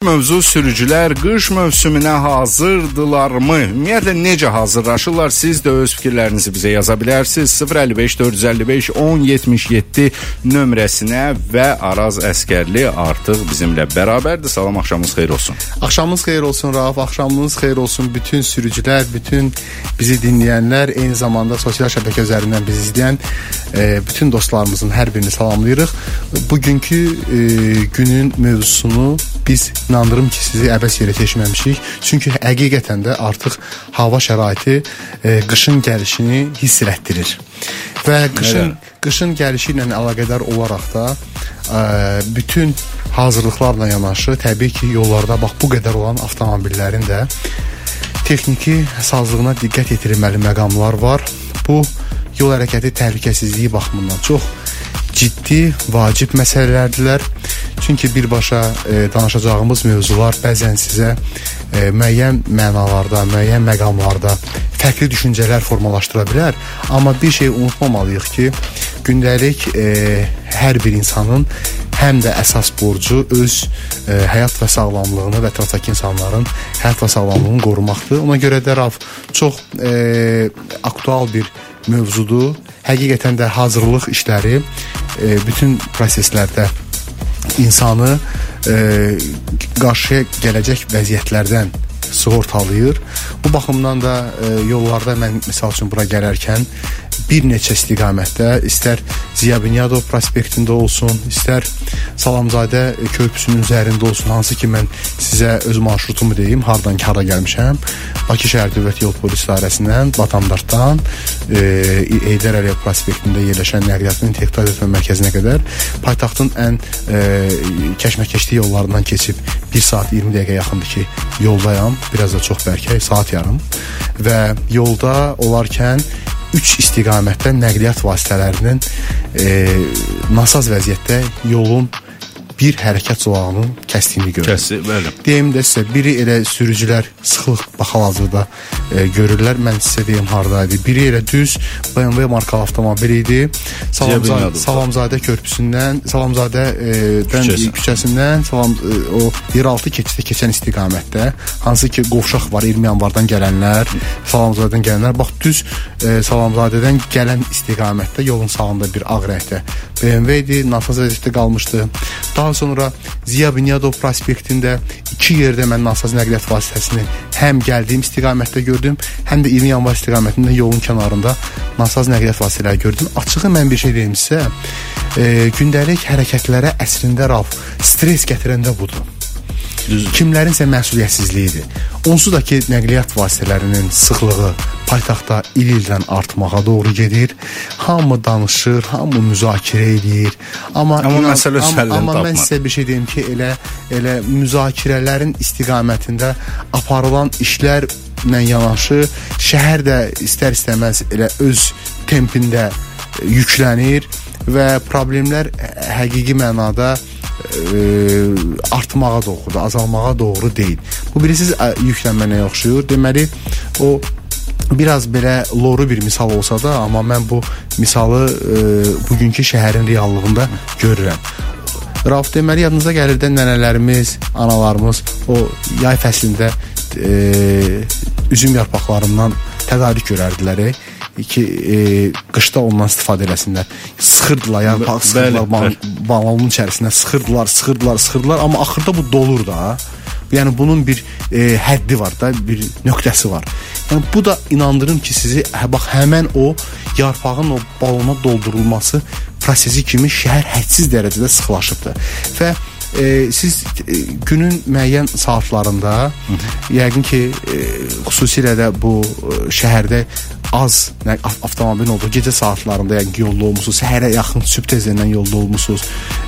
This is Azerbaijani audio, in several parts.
Mövzu sürücülər qış mövsümünə hazırdılarmı? Ümumiyyətlə necə hazırlaşırlar? Siz də öz fikirlərinizi bizə yaza bilərsiniz. 055 455 1077 nömrəsinə və Araz Əskərli artıq bizimlə bərabərdir. Salam, axşamınız xeyir olsun. Axşamınız xeyir olsun Rauf, axşamınız xeyir olsun bütün sürücülər, bütün bizi dinləyənlər, eyni zamanda sosial şəbəkə üzərindən bizi izləyən e, bütün dostlarımızın hər birini salamlayırıq. Bugünkü e, günün mövzusunu biz inandırım ki, sizi əbəs yerə keçməmişik. Çünki həqiqətən də artıq hava şəraiti e, qışın gəlişini hiss elətdirir. Və qışın Nədən? qışın gəlişi ilə əlaqədar olaraq da ə, bütün hazırlıqlarla yanaşı təbii ki, yollarda bax bu qədər olan avtomobillərin də texniki sazlığına diqqət yetirilməli məqamlar var. Bu yol hərəkəti təhlükəsizliyi baxımından çox ciddi, vacib məsələlərdirlər. Çünki birbaşa e, danışacağımız mövzular bəzən sizə e, müəyyən mənalarda, müəyyən məqamlarda fərqli düşüncələr formalaşdıra bilər. Amma bir şey unutmamalıyıq ki, gündəlik e, hər bir insanın həm də əsas borcu öz e, həyat və sağlamlığını və ətrafdakı insanların həyat və sağlamlığını qorumaqdır. Ona görə də Raf çox e, aktual bir mövzudur. Həqiqətən də hazırlıq işləri e, bütün proseslərdə insanı e, qarşıya gələcək vəziyyətlərdən sığortalayır. Bu baxımdan da e, yollarda mən məsəl üçün bura gələrkən bir neçə istiqamətdə istər Ziya Bünyadov prospektində olsun, istər Salamzadə körpüsünün üzərində olsun, hansı ki mən sizə öz marşrutumu deyim, hardan ki hara gəlmişəm. Bakı şəhər Dövlət Yol Polis İdarəsindən Batamdarddan e, Heydər Əliyev prospektində yerləşən nəqliyyatın intellektual ötmə mərkəzinə qədər paytaxtın ən e, kəşməkeşli yollarından keçib 1 saat 20 dəqiqə yaxındır ki, yoldayam. Biraz da çox bəlkə saat yarım və yolda olarkən 3 istiqamətdə nəqliyyat vasitələrinin e, nasaz vəziyyətdə yolun bir hərəkət zolağının kəsdiyini görürəm. Kəsi, bəli. Deyim də sizə biri elə sürücülər sıxlıq baxal-hazırda e, görürlər. Mən sizə deyim hardaydı. Biri elə düz BMW markalı avtomobil idi. Salamzadə. Salamzadə körpüsündən, Salamzadə e, dən Küçəsi. küçəsindən Salam e, o yeraltı keçiddə keçən istiqamətdə hansı ki qovşaq var 20 yanvardan gələnlər, Salamzadədən gələnlər bax düz e, Salamzadədən gələn istiqamətdə yolun sağında bir ağ rəngdə BMW idi, nasaz vəziyyətdə qalmışdı. Daha sonra Ziya Bünyadov prospektində iki yerdə mən nasaz nəqliyyat vasitəsini həm gəldiyim istiqamətdə gördüm, həm də 20 yanvar istiqamətində yolun kənarında nasaz nəqliyyat vasitələri gördüm. Açığı mən bir şey deyim sizə, e, gündəlik hərəkətlərə əslində raf stres gətirən də budur kimlərinsə məsuliyyətsizliyidir. Onsuz da ki, nəqliyyat vasitələrinin sıxlığı paytaxtda il-ildən artmağa doğru gedir. Hamı danışır, hamı müzakirə edir. Amma Amma məsələ öz amma, amma mən tapmadı. sizə bir şey deyim ki, elə elə müzakirələrin istiqamətində aparılan işlərlə yanaşı şəhər də istər-istəməz elə öz tempində yüklənir və problemlər ə, həqiqi mənada ə, artmağa doğrudur, azalmağa doğru deyil. Bu bilirsiniz ə, yüklənmə nəyə oxşuyur? Deməli, o biraz belə loru bir misal olsa da, amma mən bu misalı ə, bugünkü şəhərin reallığında görürəm. Rauf deməli yadınıza gəlir də nənələrimiz, analarımız o yay fəslində e, üzüm yarpaqlarından tədarük görərdilər. E, ki e, qışda ondan istifadə eləsinlər. Sıxırdılar, yarpaq sıxırdılar bəli. balonun içərisinə, sıxırdılar, sıxırdılar, sıxırdılar, amma axırda bu dolur da. Yəni bunun bir e, həddi var da, bir nöqtəsi var. Yəni bu da inandırım ki, sizi hə, bax həmin o yarpağın o balona doldurulması prosesi kimi şəhər hədsiz dərəcədə sıxlaşıbdı. Və e, siz e, günün müəyyən saatlarında yəqin ki, e, xüsusilə də bu e, şəhərdə az nə, av- avtomobilin olduğu gecə saatlarında yəqin ki, yolda olmusunuz, səhərə yaxın sübh tezlərindən yolda olmusunuz.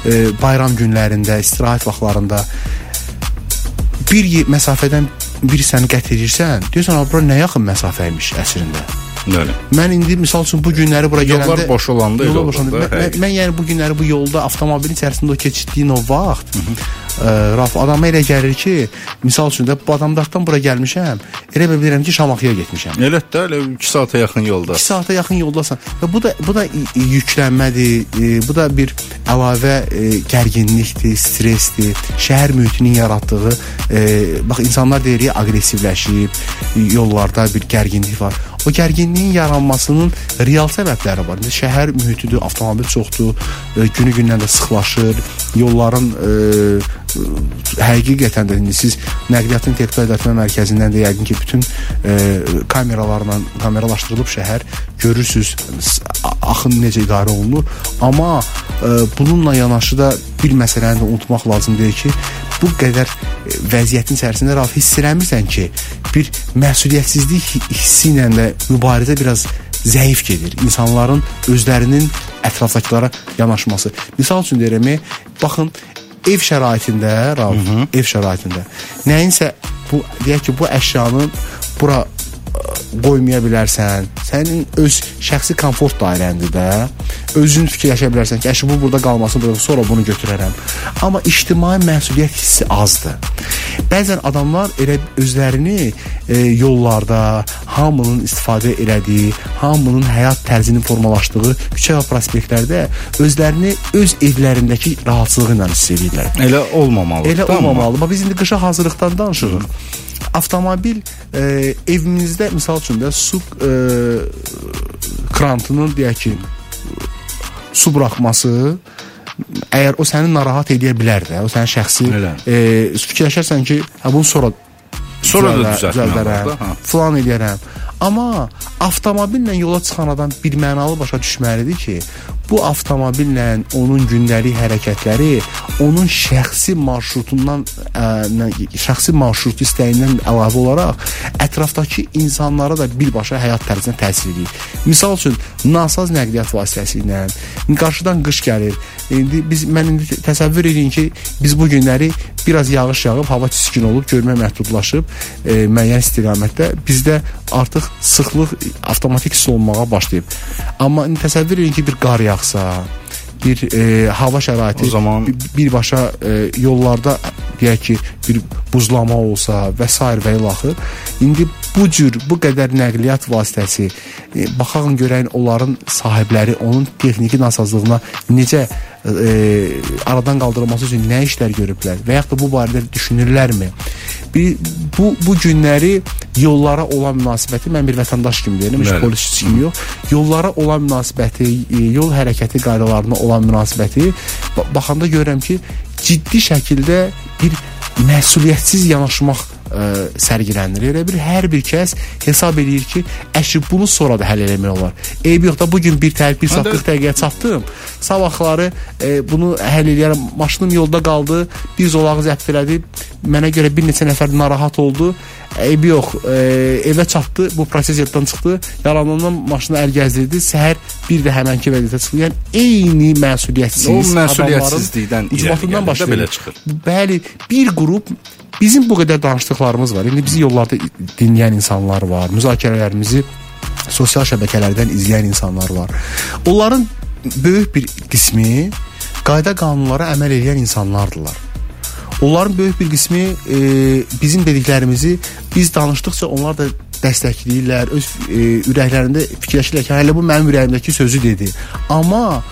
E, bayram günlərində, istirahət vaxtlarında bir məsafədən bir səni qət edirsən, deyirsən, "A, bura nə yaxın məsafə imiş əslində." Bəli. Mən indi misal üçün bu günləri bura Yollar gələndə boş olanda yollar boş olanda da, mən, mən, yəni bu günləri bu yolda avtomobilin içərisində o keçirtdiyin o vaxt ə, Raf adama elə gəlir ki, misal üçün də bu adamlardan bura gəlmişəm, elə bilirəm ki, Şamaxıya getmişəm. Elə də elə 2 saata yaxın yolda. 2 saata yaxın yoldasan. Və bu da bu da yüklənmədir, e, bu da bir əlavə e, gərginlikdir, stressdir. Şəhər mühitinin yaratdığı e, bax insanlar deyir aqressivləşib, yollarda bir gərginlik var. O gərginliyin yaranmasının real səbəbləri var. İndi şəhər mühitidir, avtomobil çoxdur, e, günü-gündən də sıxlaşır, yolların e, həqiqətən də indi siz nəqliyyatın tədqiqat etmə mərkəzindən də yəqin ki, bütün e, kameralarla kameralaşdırılıb şəhər görürsüz axın necə idarə olunur. Amma e, bununla yanaşı da bir məsələni də unutmaq lazım deyil ki, bu qədər e, vəziyyətin içərisində Rauf hiss eləmirsən ki, bir məsuliyyətsizlik hissi ilə də mübarizə biraz zəif gedir. İnsanların özlərinin ətrafdakılara yanaşması. Misal üçün deyirəm, baxın ev şəraitində, Rauf, Hı -hı. ev şəraitində nəyinsə bu deyək ki, bu əşyanın bura qoymaya bilərsən. Sənin öz şəxsi komfort dairəndir də. Özün fikirləşə bilərsən ki, əşi bu burada qalmasın, burada sonra bunu götürərəm. Amma ictimai məsuliyyət hissi azdır. Bəzən adamlar elə özlərini e, yollarda hamının istifadə elədiyi, hamının həyat tərzinin formalaşdığı küçə və prospektlərdə özlərini öz evlərindəki rahatçılığı ilə hiss edirlər. Elə olmamalıdır. Elə olmamalı. Amma biz indi qışa hazırlıqdan danışırıq. Avtomobil e, evimizdə misal üçün də su e, krantının deyək ki su buraxması əgər o səni narahat edə bilər də, o sənin şəxsi e, fikirləşərsən ki, hə bunu sonra sonra da düzəltmərəm, falan eləyərəm. Amma avtomobillə yola çıxan adam bir mənalı başa düşməlidir ki, bu avtomobillə onun gündəlik hərəkətləri onun şəxsi marşrutundan ə, şəxsi marşrut istəyindən əlavə olaraq ətrafdakı insanlara da birbaşa həyat tərzinə təsir edir. Misal üçün nasaz nəqliyyat vasitəsi ilə qarşıdan qış gəlir. İndi biz mən indi təsəvvür edin ki, biz bu günləri biraz yağış yağıb, hava çiskin olub, görmə məhdudlaşıb e, müəyyən istiqamətdə bizdə artıq sıxlıq avtomatik hiss olunmağa başlayıb. Amma indi təsəvvür edin ki, bir qar yağsa, bir e, hava şəraiti o zaman birbaşa e, yollarda deyək ki, bir buzlama olsa və s. və ilaxır. İndi bu cür bu qədər nəqliyyat vasitəsi e, baxağın görəyin onların sahibləri onun texniki nasazlığına necə e, aradan qaldırılması üçün nə işlər görüblər və yaxud da bu barədə düşünürlərmi? Bir, bu bu günləri yollara olan münasibəti mən bir vətəndaş kimi deyirəm, heç polisçi kimi yox. Yollara olan münasibəti, e, yol hərəkəti qaydalarına olan münasibəti baxanda görürəm ki, ciddi şəkildə bir məsuliyyətsiz yanaşmaq ə, sərgilənir. Elə bir hər bir kəs hesab eləyir ki, əşi bunu sonra da həll eləmək olar. Eyb yox da bu gün bir təl 1 saat 40 dəqiqəyə çatdım. Sabahları e, bunu həll eləyərəm. Maşınım yolda qaldı, bir zolağı zəbt elədi. Mənə görə bir neçə nəfər narahat oldu. Eybi yox, e, evə çatdı, bu proses yaddan çıxdı. Yalandan maşını əl gəzdirdi. Səhər bir də həmənki vəziyyətə çıxdı. Yəni eyni məsuliyyətsiz. O məsuliyyətsizlikdən irəli başlayır. Belə çıxır. Bəli, bir qrup Bizim bu qədər danışdıqlarımız var. İndi bizi yollarda dinləyən insanlar var. Müzakirələrimizi sosial şəbəkələrdən izləyən insanlar var. Onların böyük bir qismi qayda qanunlara əməl edən insanlardılar. Onların böyük bir qismi e, bizim dediklərimizi biz danışdıqca onlar da dəstəkləyirlər, öz e, ürəklərində fikirləşirlər ki, hələ bu mənim ürəyimdəki sözü dedi. Amma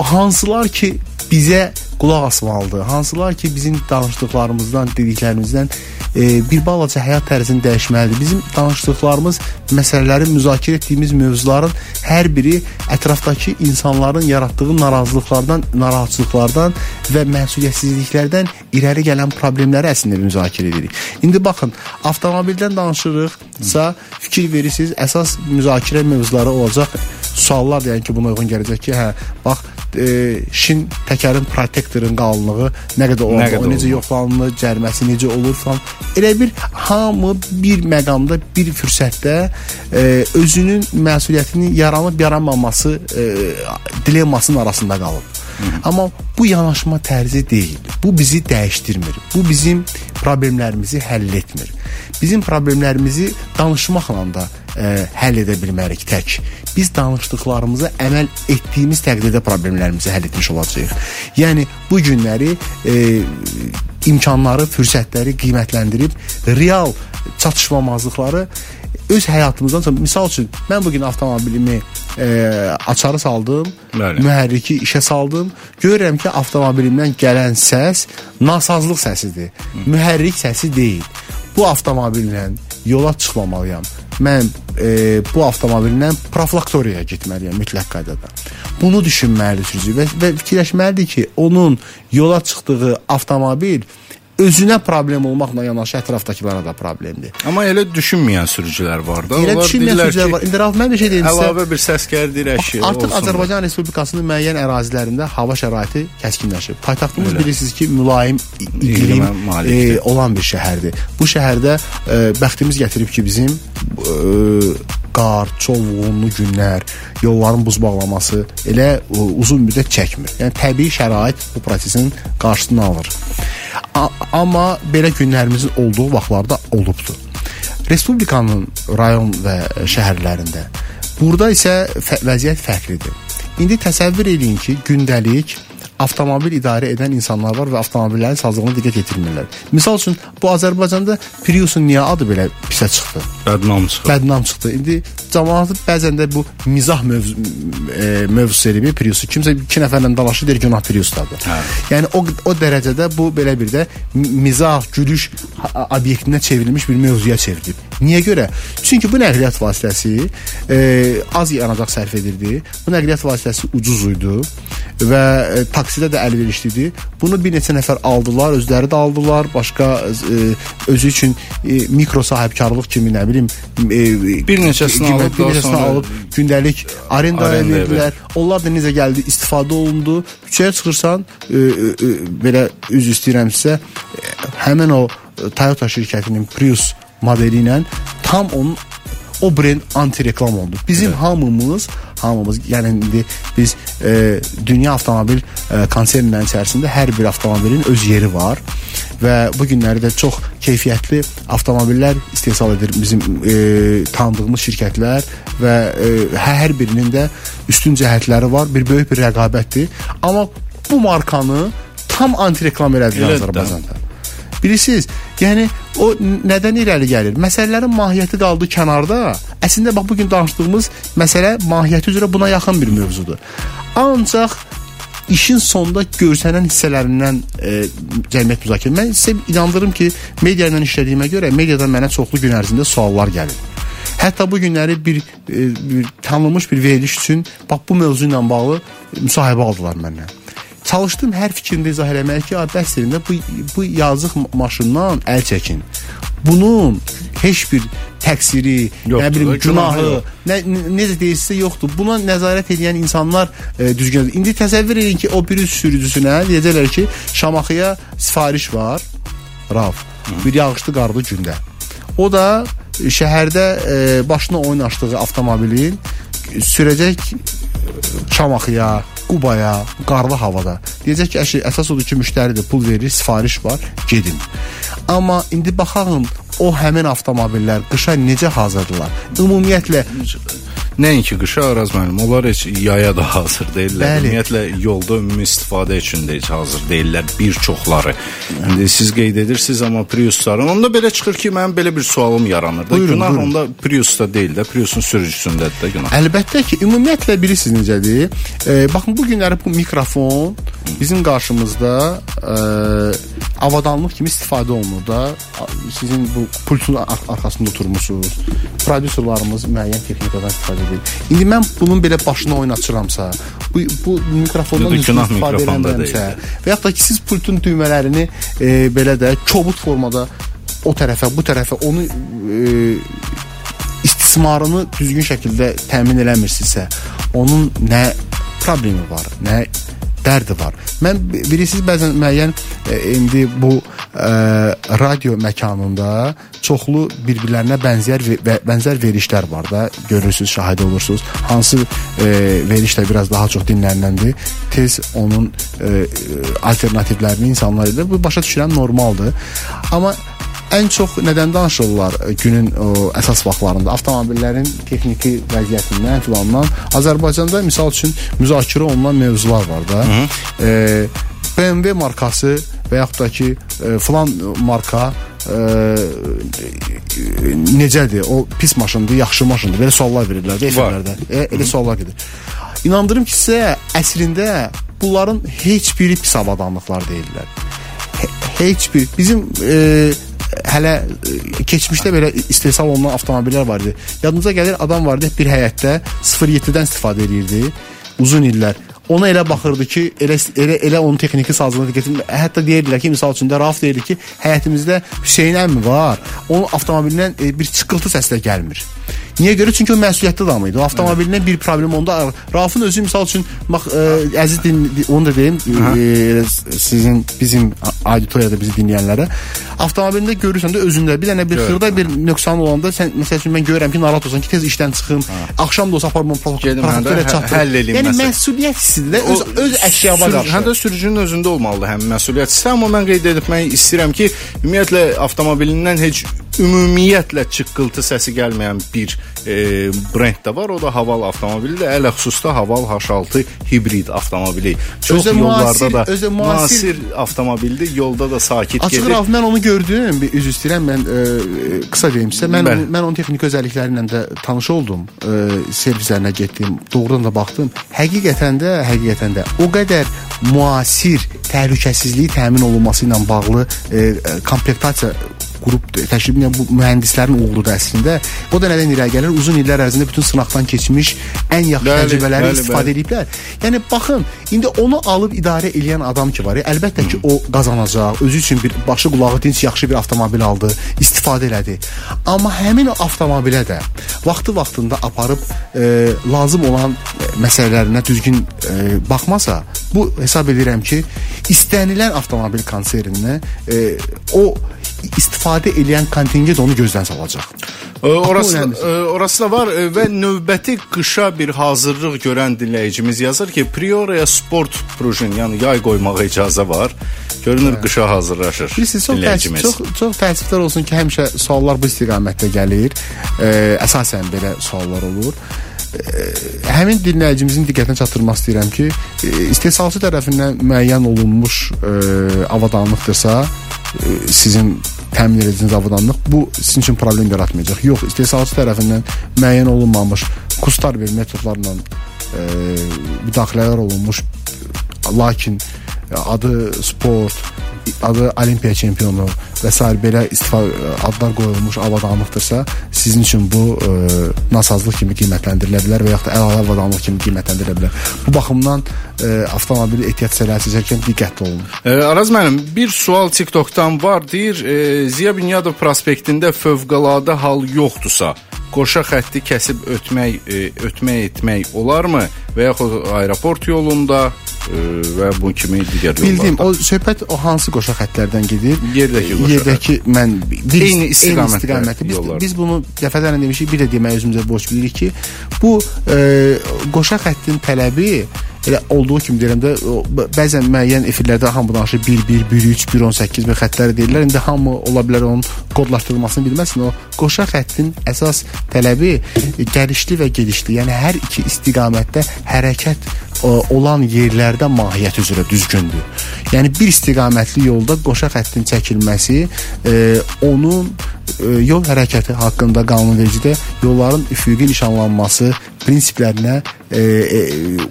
hansılar ki bizə qulaq asmalıdır. Hansılar ki, bizim danışdıqlarımızdan, dediklərimizdən e, bir balaca həyat tərzini dəyişməlidir. Bizim danışdıqlarımız, məsələləri müzakirə etdiyimiz mövzuların hər biri ətrafdakı insanların yaratdığı narazılıqlardan, narahatçılıqlardan və məsuliyyətsizliklərdən irəli gələn problemləri əslində müzakirə edirik. İndi baxın, avtomobildən danışırıqsa fikir verirsiniz, əsas müzakirə mövzuları olacaq suallar deyən ki, buna uyğun gələcək ki, hə, bax e, şin təkərin protektorun qalınlığı nə qədər olur, nə qədər o necə yoxlanılır, cəriməsi necə olur falan. Elə bir hamı bir məqamda, bir fürsətdə e, özünün məsuliyyətini yaranıb yaranmaması e, dilemmasının arasında qalıb. Hı -hı. Amma bu yanaşma tərzi deyil. Bu bizi dəyişdirmir. Bu bizim problemlərimizi həll etmir. Bizim problemlərimizi danışmaqla da ə, həll edə bilmərik tək. Biz danışdıqlarımızı əməl etdiyimiz təqdirdə problemlərimizi həll etmiş olacağıq. Yəni bu günləri ə, imkanları, fürsətləri qiymətləndirib real çatışmamazlıqları öz həyatımızdan misal üçün mən bu gün avtomobilimi e, açarı saldım, Bəli. mühərriki işə saldım. Görürəm ki, avtomobilimdən gələn səs nasazlıq səsidir. Hı. Mühərrik səsi deyil. Bu avtomobillə yola çıxmamalıyam. Mən e, bu avtomobillə profilaktoriyaya getməliyəm mütləq qaydada. Bunu düşünməlidir sürücü və, və fikirləşməlidir ki, onun yola çıxdığı avtomobil özünə problem olmaqla yanaşı ətrafdakılara da problemdir. Amma elə düşünməyən sürücülər var da. Elə düşünməyən sürücülər var. İndi Rauf mən bir şey deyim sizə. Əlavə bir səs gəldi rəşi. Artıq olsun. Azərbaycan Respublikasının müəyyən ərazilərində hava şəraiti kəskinləşib. Paytaxtımız bilirsiniz ki, mülayim iqlim e, olan bir şəhərdir. Bu şəhərdə e, bəxtimiz gətirib ki, bizim e, qar, çovğunlu günlər, yolların buz bağlaması elə ə, uzun müddət çəkmir. Yəni təbii şərait bu prosesin qarşısını alır. A amma belə günlərimizin olduğu vaxtlarda olubdu. Respublikanın rayon və şəhərlərində. Burada isə vəziyyət fərqlidir. İndi təsəvvür edin ki, gündəlik avtomobil idarə edən insanlar var və avtomobillərin sazlığına diqqət yetirmirlər. Misal üçün bu Azərbaycanda Priusun niyə adı belə pisə çıxdı? Bədnam çıxdı. Bədnam çıxdı. İndi cəmaət bəzən də bu mizah mövzu e, mövzusu eləyir Priusu. Kimsə iki nəfərlə dalaşır deyir günah Priusdadır. Hə. Yəni o o dərəcədə bu belə bir də mizah, gülüş obyektinə çevrilmiş bir mövzuya çevrilib. Niyə görə? Çünki bu nəqliyyat vasitəsi e, az yanacaq sərf edirdi. Bu nəqliyyat vasitəsi ucuz idi və e, taksidə də əlverişlidir. Bunu bir neçə nəfər aldılar, özləri də aldılar. Başqa e, özü üçün e, mikro sahibkarlıq kimi nə bilim e, bir neçəsini alıb, bir neçəsini alıb gündəlik arendaya verdilər. Onlar da necə gəldi, istifadə olundu. Küçəyə çıxırsan, e, e, belə üz istəyirəm sizə, e, həmin o Toyota şirkətinin Prius modeli ilə tam onun o brend anti reklam oldu. Bizim evet. hamımız hamımız yəni indi biz e, dünya avtomobil e, konsernlərinin içərisində hər bir avtomobilin öz yeri var və bu günləri də çox keyfiyyətli avtomobillər istehsal edir bizim e, tanıdığımız şirkətlər və e, hər birinin də üstün cəhətləri var, bir böyük bir rəqabətdir. Amma bu markanı tam anti reklam elədilər Azərbaycanda. Bilirsiniz, yəni o nədən irəli gəlir? Məsələlərin mahiyyəti qaldı kənarda. Əslində bax bu gün danışdığımız məsələ mahiyyəti üzrə buna yaxın bir mövzudur. Ancaq işin sonda görsənən hissələrindən e, cəmiyyət müzakirə. Mən sizə inandırım ki, media ilə işlədiyimə görə mediadan mənə çoxlu gün ərzində suallar gəlir. Hətta bu günləri bir, e, bir tanınmış bir veriliş üçün bax bu mövzu ilə bağlı müsahibə aldılar məndən çalışdım hər fikrimdə izah eləməyə ki, bəs elində bu bu yazıq maşından əl çəkin. Bunun heç bir təqsiri, yoxdur, nə bilim günahı, nə necə deyilsə yoxdur. Buna nəzarət edən insanlar e, düzgün. İndi təsəvvür edin ki, o bir sürücüsünə deyəcəklər ki, Şamaxıya sifariş var. Raf, bir yağışlı qarlı gündə. O da şəhərdə e, başına oyun açdığı avtomobilin sürəcək Şamaxıya, Qubaya, qarlı havada. Deyəcək ki, əşi, əsas odur ki, müştəridir, pul verir, sifariş var, gedin. Amma indi baxaq o həmin avtomobillər qışa necə hazırdılar? Ümumiyyətlə Nəinki qışa Araz müəllim, onlar heç yaya da hazır deyillər. Bəli. Ümumiyyətlə yolda ümumi istifadə üçün də heç hazır deyillər bir çoxları. İndi siz qeyd edirsiniz amma Priusların onda belə çıxır ki, mənim belə bir sualım yaranır da. Buyurun, günah buyurun. onda Priusda deyil də, Priusun sürücüsündədir də günah. Əlbəttə ki, ümumiyyətlə bilirsiniz necədir? E, baxın bu günləri bu mikrofon bizim qarşımızda e, avadanlıq kimi istifadə olunur da. Sizin bu pultun arxasında oturmusunuz. Prodüserlərimiz müəyyən texnikadan istifadə edir. İndi mən bunun belə başına oynatıramsa, bu bu mikrofondan istifadə edəmirəmsə və yaxud da ki siz pultun düymələrini e, belə də kobud formada o tərəfə, bu tərəfə onu e, istismarını düzgün şəkildə təmin eləmirsinizsə, onun nə problemi var, nə dərdi var. Mən bilirsiniz bəzən müəyyən e, indi bu e, radio məkanında çoxlu bir-birlərinə bənzər və bənzər verilişlər var da. Görürsüz, şahid olursunuz. Hansı e, verilişlər biraz daha çox dinləniləndir. Tez onun e, alternativlərini insanlar edir. Bu başa düşürəm normaldır. Amma ən çox nədən danışırlar e, günün o, əsas vaxtlarında? Avtomobillərin texniki vəziyyətindən, filandan. Azərbaycanda misal üçün müzakirə olunan mövzular var da. E, BMW markası və yaxud da ki, e, filan marka ə, necədir? O pis maşındır, yaxşı maşındır. Belə suallar verirlər də efirlərdə. E, elə suallar gedir. İnandırım ki, sizə əslində bunların heç biri pis avadanlıqlar deyirlər. He, heç bir bizim e, hələ e, keçmişdə belə istehsal olunan avtomobillər var idi. Yadınıza gəlir adam vardı bir həyətdə 07-dən istifadə edirdi uzun illər ona elə baxırdı ki, elə elə elə onun texniki sazlığına diqqət hətta deyirdilər ki, misal üçün də Rauf deyirdi ki, həyətimizdə Hüseyn əmi var. Onun avtomobilindən e, bir çıxıltı səsi də gəlmir. Niyə görə? Çünki o məsuliyyətli adam idi. O avtomobilindən bir problem onda Raufun özü misal üçün bax ə, əziz din onu da deyim ə, sizin bizim auditoriyada bizi dinləyənlərə avtomobilində görürsən də özündə bir dənə bir Gör. xırda bir nöqsan olanda sən məsəl üçün mən görürəm ki, narahat olsan ki, tez işdən çıxım, ha. axşam da olsa aparmam professorə çatdır. Həll eləyim. Yəni məsuliyyət hissidir də öz öz əşyaba qarşı. Həm də sürücünün özündə olmalıdır həmin məsuliyyət hissi, amma mən qeyd etmək istəyirəm ki, ümumiyyətlə avtomobilindən heç ümumiyyətlə çıqqıltı səsi gəlməyən bir e, brend də var. O da Haval avtomobilidir. Ələ xüsusda Haval H6 hibrid avtomobili. Çox özə yollarda müasir, da özə müasir avtomobildir. Yolda da sakit gedir. Açıq mən onu gördüm. Bir üzr istəyirəm mən e, qısa deyim sizə. Mən Bəli. mən onun texniki özəllikləri ilə də tanış oldum. E, servislərinə getdim. Doğrudan da baxdım. Həqiqətən də, həqiqətən də o qədər müasir təhlükəsizliyi təmin olunması ilə bağlı e, komplektasiya qrup təşkil bu mühəndislərin uğurudur əslində. O da nədən irəli gəlir? Uzun illər ərzində bütün sınaqdan keçmiş ən yaxşı bəli, təcrübələri bəli, istifadə bəli. ediblər. Yəni baxın, indi onu alıb idarə edən adam ki var, əlbəttə ki o qazanacaq. Özü üçün bir başı qulağı dinc yaxşı bir avtomobil aldı, istifadə elədi. Amma həmin avtomobilə də vaxtı vaxtında aparıb e, lazım olan məsələlərinə düzgün e, baxmasa, bu hesab edirəm ki, istənilən avtomobil konserninə e, o istifadə edən kontingent onu gözdən salacaq. Ə, orası ə, orası da var ə, və növbəti qışa bir hazırlıq görən dinləyicimiz yazır ki, Prioraya sport prujin, yəni yay qoymağa icazə var. Görünür hə. qışa hazırlaşır. Bilirsiniz, çox təəssüf, çox çox təəssüflər olsun ki, həmişə suallar bu istiqamətdə gəlir. Ə, əsasən belə suallar olur həmin dinləyicimizin diqqətinə çatdırmaq istəyirəm ki, istehsalçı tərəfindən müəyyən olunmuş ə, avadanlıqdırsa, ə, sizin təmin edəcəyiniz avadanlıq bu sizin üçün problem yaratmayacaq. Yox, istehsalçı tərəfindən müəyyən olunmamış kustar bir metodlarla ə, müdaxilələr olunmuş lakin adı sport adı olimpiya çempionu və s. belə istifadə adlar qoyulmuş avadanlıqdırsa, sizin üçün bu ə, e, nasazlıq kimi qiymətləndirilə bilər və yaxud da əlavə avadanlıq kimi qiymətləndirilə bilər. Bu baxımdan ə, e, avtomobili ehtiyat sərhəd seçərkən diqqətli olun. E, Araz müəllim, bir sual TikTokdan var, deyir, e, Ziya Bünyadov prospektində fövqəladə hal yoxdursa, qoşa xətti kəsib ötmək, e, ötmək etmək olarmı və yaxud aeroport yolunda və bu kimi digər yollarda. Bildim, o söhbət o hansı qoşa xəttlərdən gedir? Yerdəki qoşa. Yerdəki mən bir eyni istiqamətdə. İstiqamətdə. Biz, yollar. biz bunu dəfələrlə demişik, bir də demək özümüzə borc bilirik ki, bu e, qoşa xəttin tələbi elə olduğu kimi deyirəm də bəzən müəyyən efirlərdə hamı danışır 1 1 1 3 1 18 və xəttləri deyirlər. İndi hamı ola bilər onun kodlaşdırılmasını bilməsin. O qoşa xəttin əsas tələbi gəlişli və gedişli, yəni hər iki istiqamətdə hərəkət olan yerlərdə mahiyyət üzrə düzgündür. Yəni bir istiqamətli yolda qoşa xəttin çəkilməsi e, onun e, yol hərəkəti haqqında qanunvericidə yolların üfüqi nişanlanması prinsiplərinə e, e,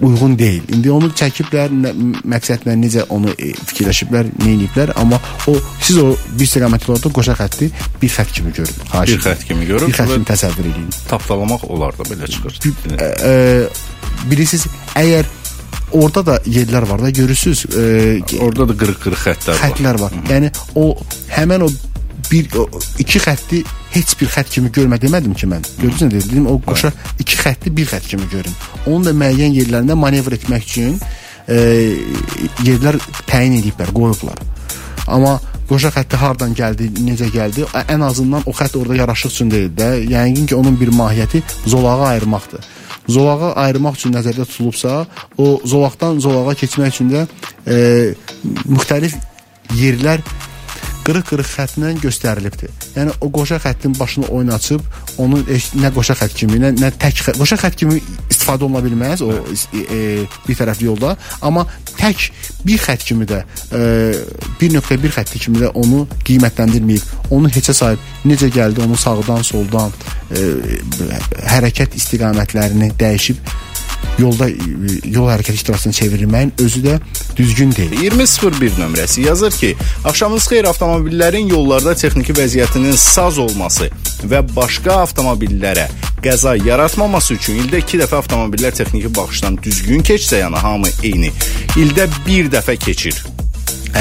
uyğun deyil. İndi onu çəkiblər, nə, məqsədlə necə onu e, fikirləşiblər, nə ediblər, amma o siz o bir istiqamətli yolda qoşa xətti bir xətt kimi görün. Xahiş bir xətt kimi görün. Bir xətt kimi təsəvvür edin. Tapdalamaq olar da belə çıxır. E, e, bilirsiniz, əgər orada da yerlər var da görürsüz. E, orada da qırıq-qırıq xəttlər var. Xəttlər var. Hı -hı. Yəni o həmin o bir o, iki xətti heç bir xətt kimi görmə demədim ki mən. Gördünüz nə dedim? O qoşa iki xətti bir xətt kimi görün. Onun da müəyyən yerlərində manevr etmək üçün e, yerlər təyin ediblər, qoyublar. Amma qoşa xətti hardan gəldi, necə gəldi? Ən azından o xətt orada yaraşıq üçün deyil də. Yəqin ki, onun bir mahiyyəti zolağı ayırmaqdır zolağı ayırmaq üçün nəzərdə tutulubsa, o zolaqdan zolağa keçmək üçün də e, müxtəlif yerlər qırıq-qırıq xəttlə göstərilibdir. Yəni o qoşa xəttin başını oynaçıb onu nə qoşa xətt kimi, nə, nə tək xətt, qoşa xətt kimi istifadə oluna bilməz o e, bir tərəfli yolda, amma tək bir xətt kimi də e, 1.1 xətti kimi də onu qiymətləndirməyib, onu heçə sayıb necə gəldi, onu sağdan, soldan e, hərəkət istiqamətlərini dəyişib yolda yol hərəkəti iştirakçısını çevirməyin özü də düzgün deyil. 2001 nömrəsi yazır ki, axşamınız xeyir avtomobillərin yollarda texniki vəziyyətinin saz olması və başqa avtomobillərə qəza yaratmaması üçün ildə 2 dəfə avtomobillər texniki baxışdan düzgün keçsə, yəni hamı eyni, ildə 1 dəfə keçir.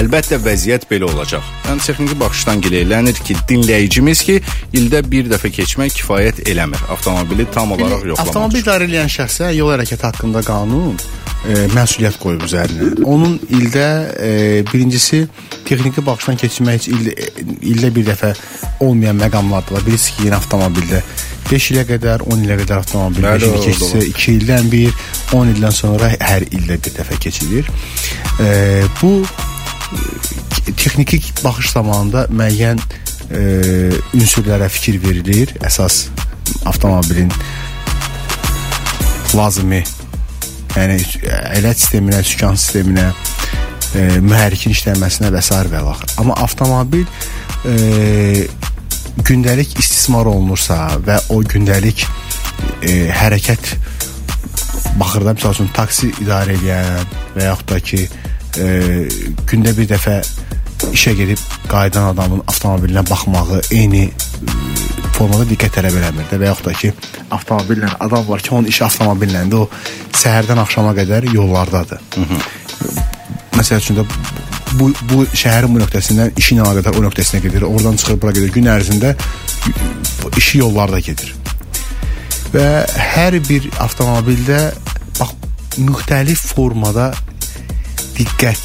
Əlbəttə vəziyyət belə olacaq. Yəni texniki baxışdan gileylənir ki, dinləyicimiz ki, ildə bir dəfə keçmək kifayət eləmir. Avtomobili tam olaraq yoxlamaq. Avtomobil idarə edən şəxsə yol hərəkəti haqqında qanun e, məsuliyyət qoyub üzərinə. Onun ildə e, birincisi texniki baxışdan keçirmək üçün ildə, ildə bir dəfə olmayan məqamlardır. Birisi ki, yeni avtomobildə 5 ilə qədər, 10 ilə qədər avtomobil Bəli, keçsə, 2 ildən bir, 10 ildən sonra hər ildə bir dəfə keçilir. E, bu texniki baxış zamanında müəyyən e, ünsürlərə fikir verilir. Əsas avtomobilin lazımi yəni ələd sisteminə, sükan sisteminə, e, mühərrikin işləməsinə və s. və vaxt. Amma avtomobil e, gündəlik istismar olunursa və o gündəlik e, hərəkət baxırda məsəl üçün taksi idarə edən və yaxud da ki e, gündə bir dəfə işə gedib qayıdan adamın avtomobilinə baxmağı eyni formada diqqət tələb eləmir də və yaxud da ki avtomobillə adam var ki, onun işi avtomobilləndə o səhərdən axşama qədər yollardadır. Hı -hı. Məsəl üçün də bu bu şəhərin bu nöqtəsindən işi ilə əlaqədar o nöqtəsinə gedir. Oradan çıxır bura gedir. Gün ərzində işi yollarda gedir. Və hər bir avtomobildə bax müxtəlif formada diqqət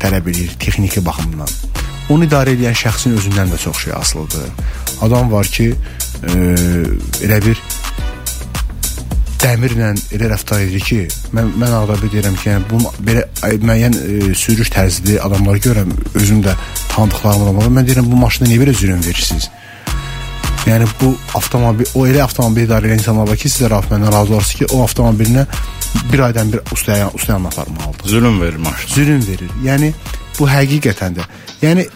tələb edir texniki baxımdan. Onu idarə edən şəxsin özündən də çox şey asılıdır. Adam var ki, e, elə bir dəmirlə elə rəftar edir ki, mən mən bir deyirəm ki, yəni bu belə müəyyən e, sürüş tərzidir, adamları görürəm, özüm də tanıdıqlarım var. Mən deyirəm bu maşına niyə belə zürün verirsiniz? Yəni bu avtomobil, o elə avtomobil idarə edən insanlar var ki, sizə məndən razı olarsınız ki, o avtomobilinə bir aydan bir ustaya ustayanla aparmalıdır. Zülm verir maşına. Zülm verir. Yəni bu həqiqətən də. Yəni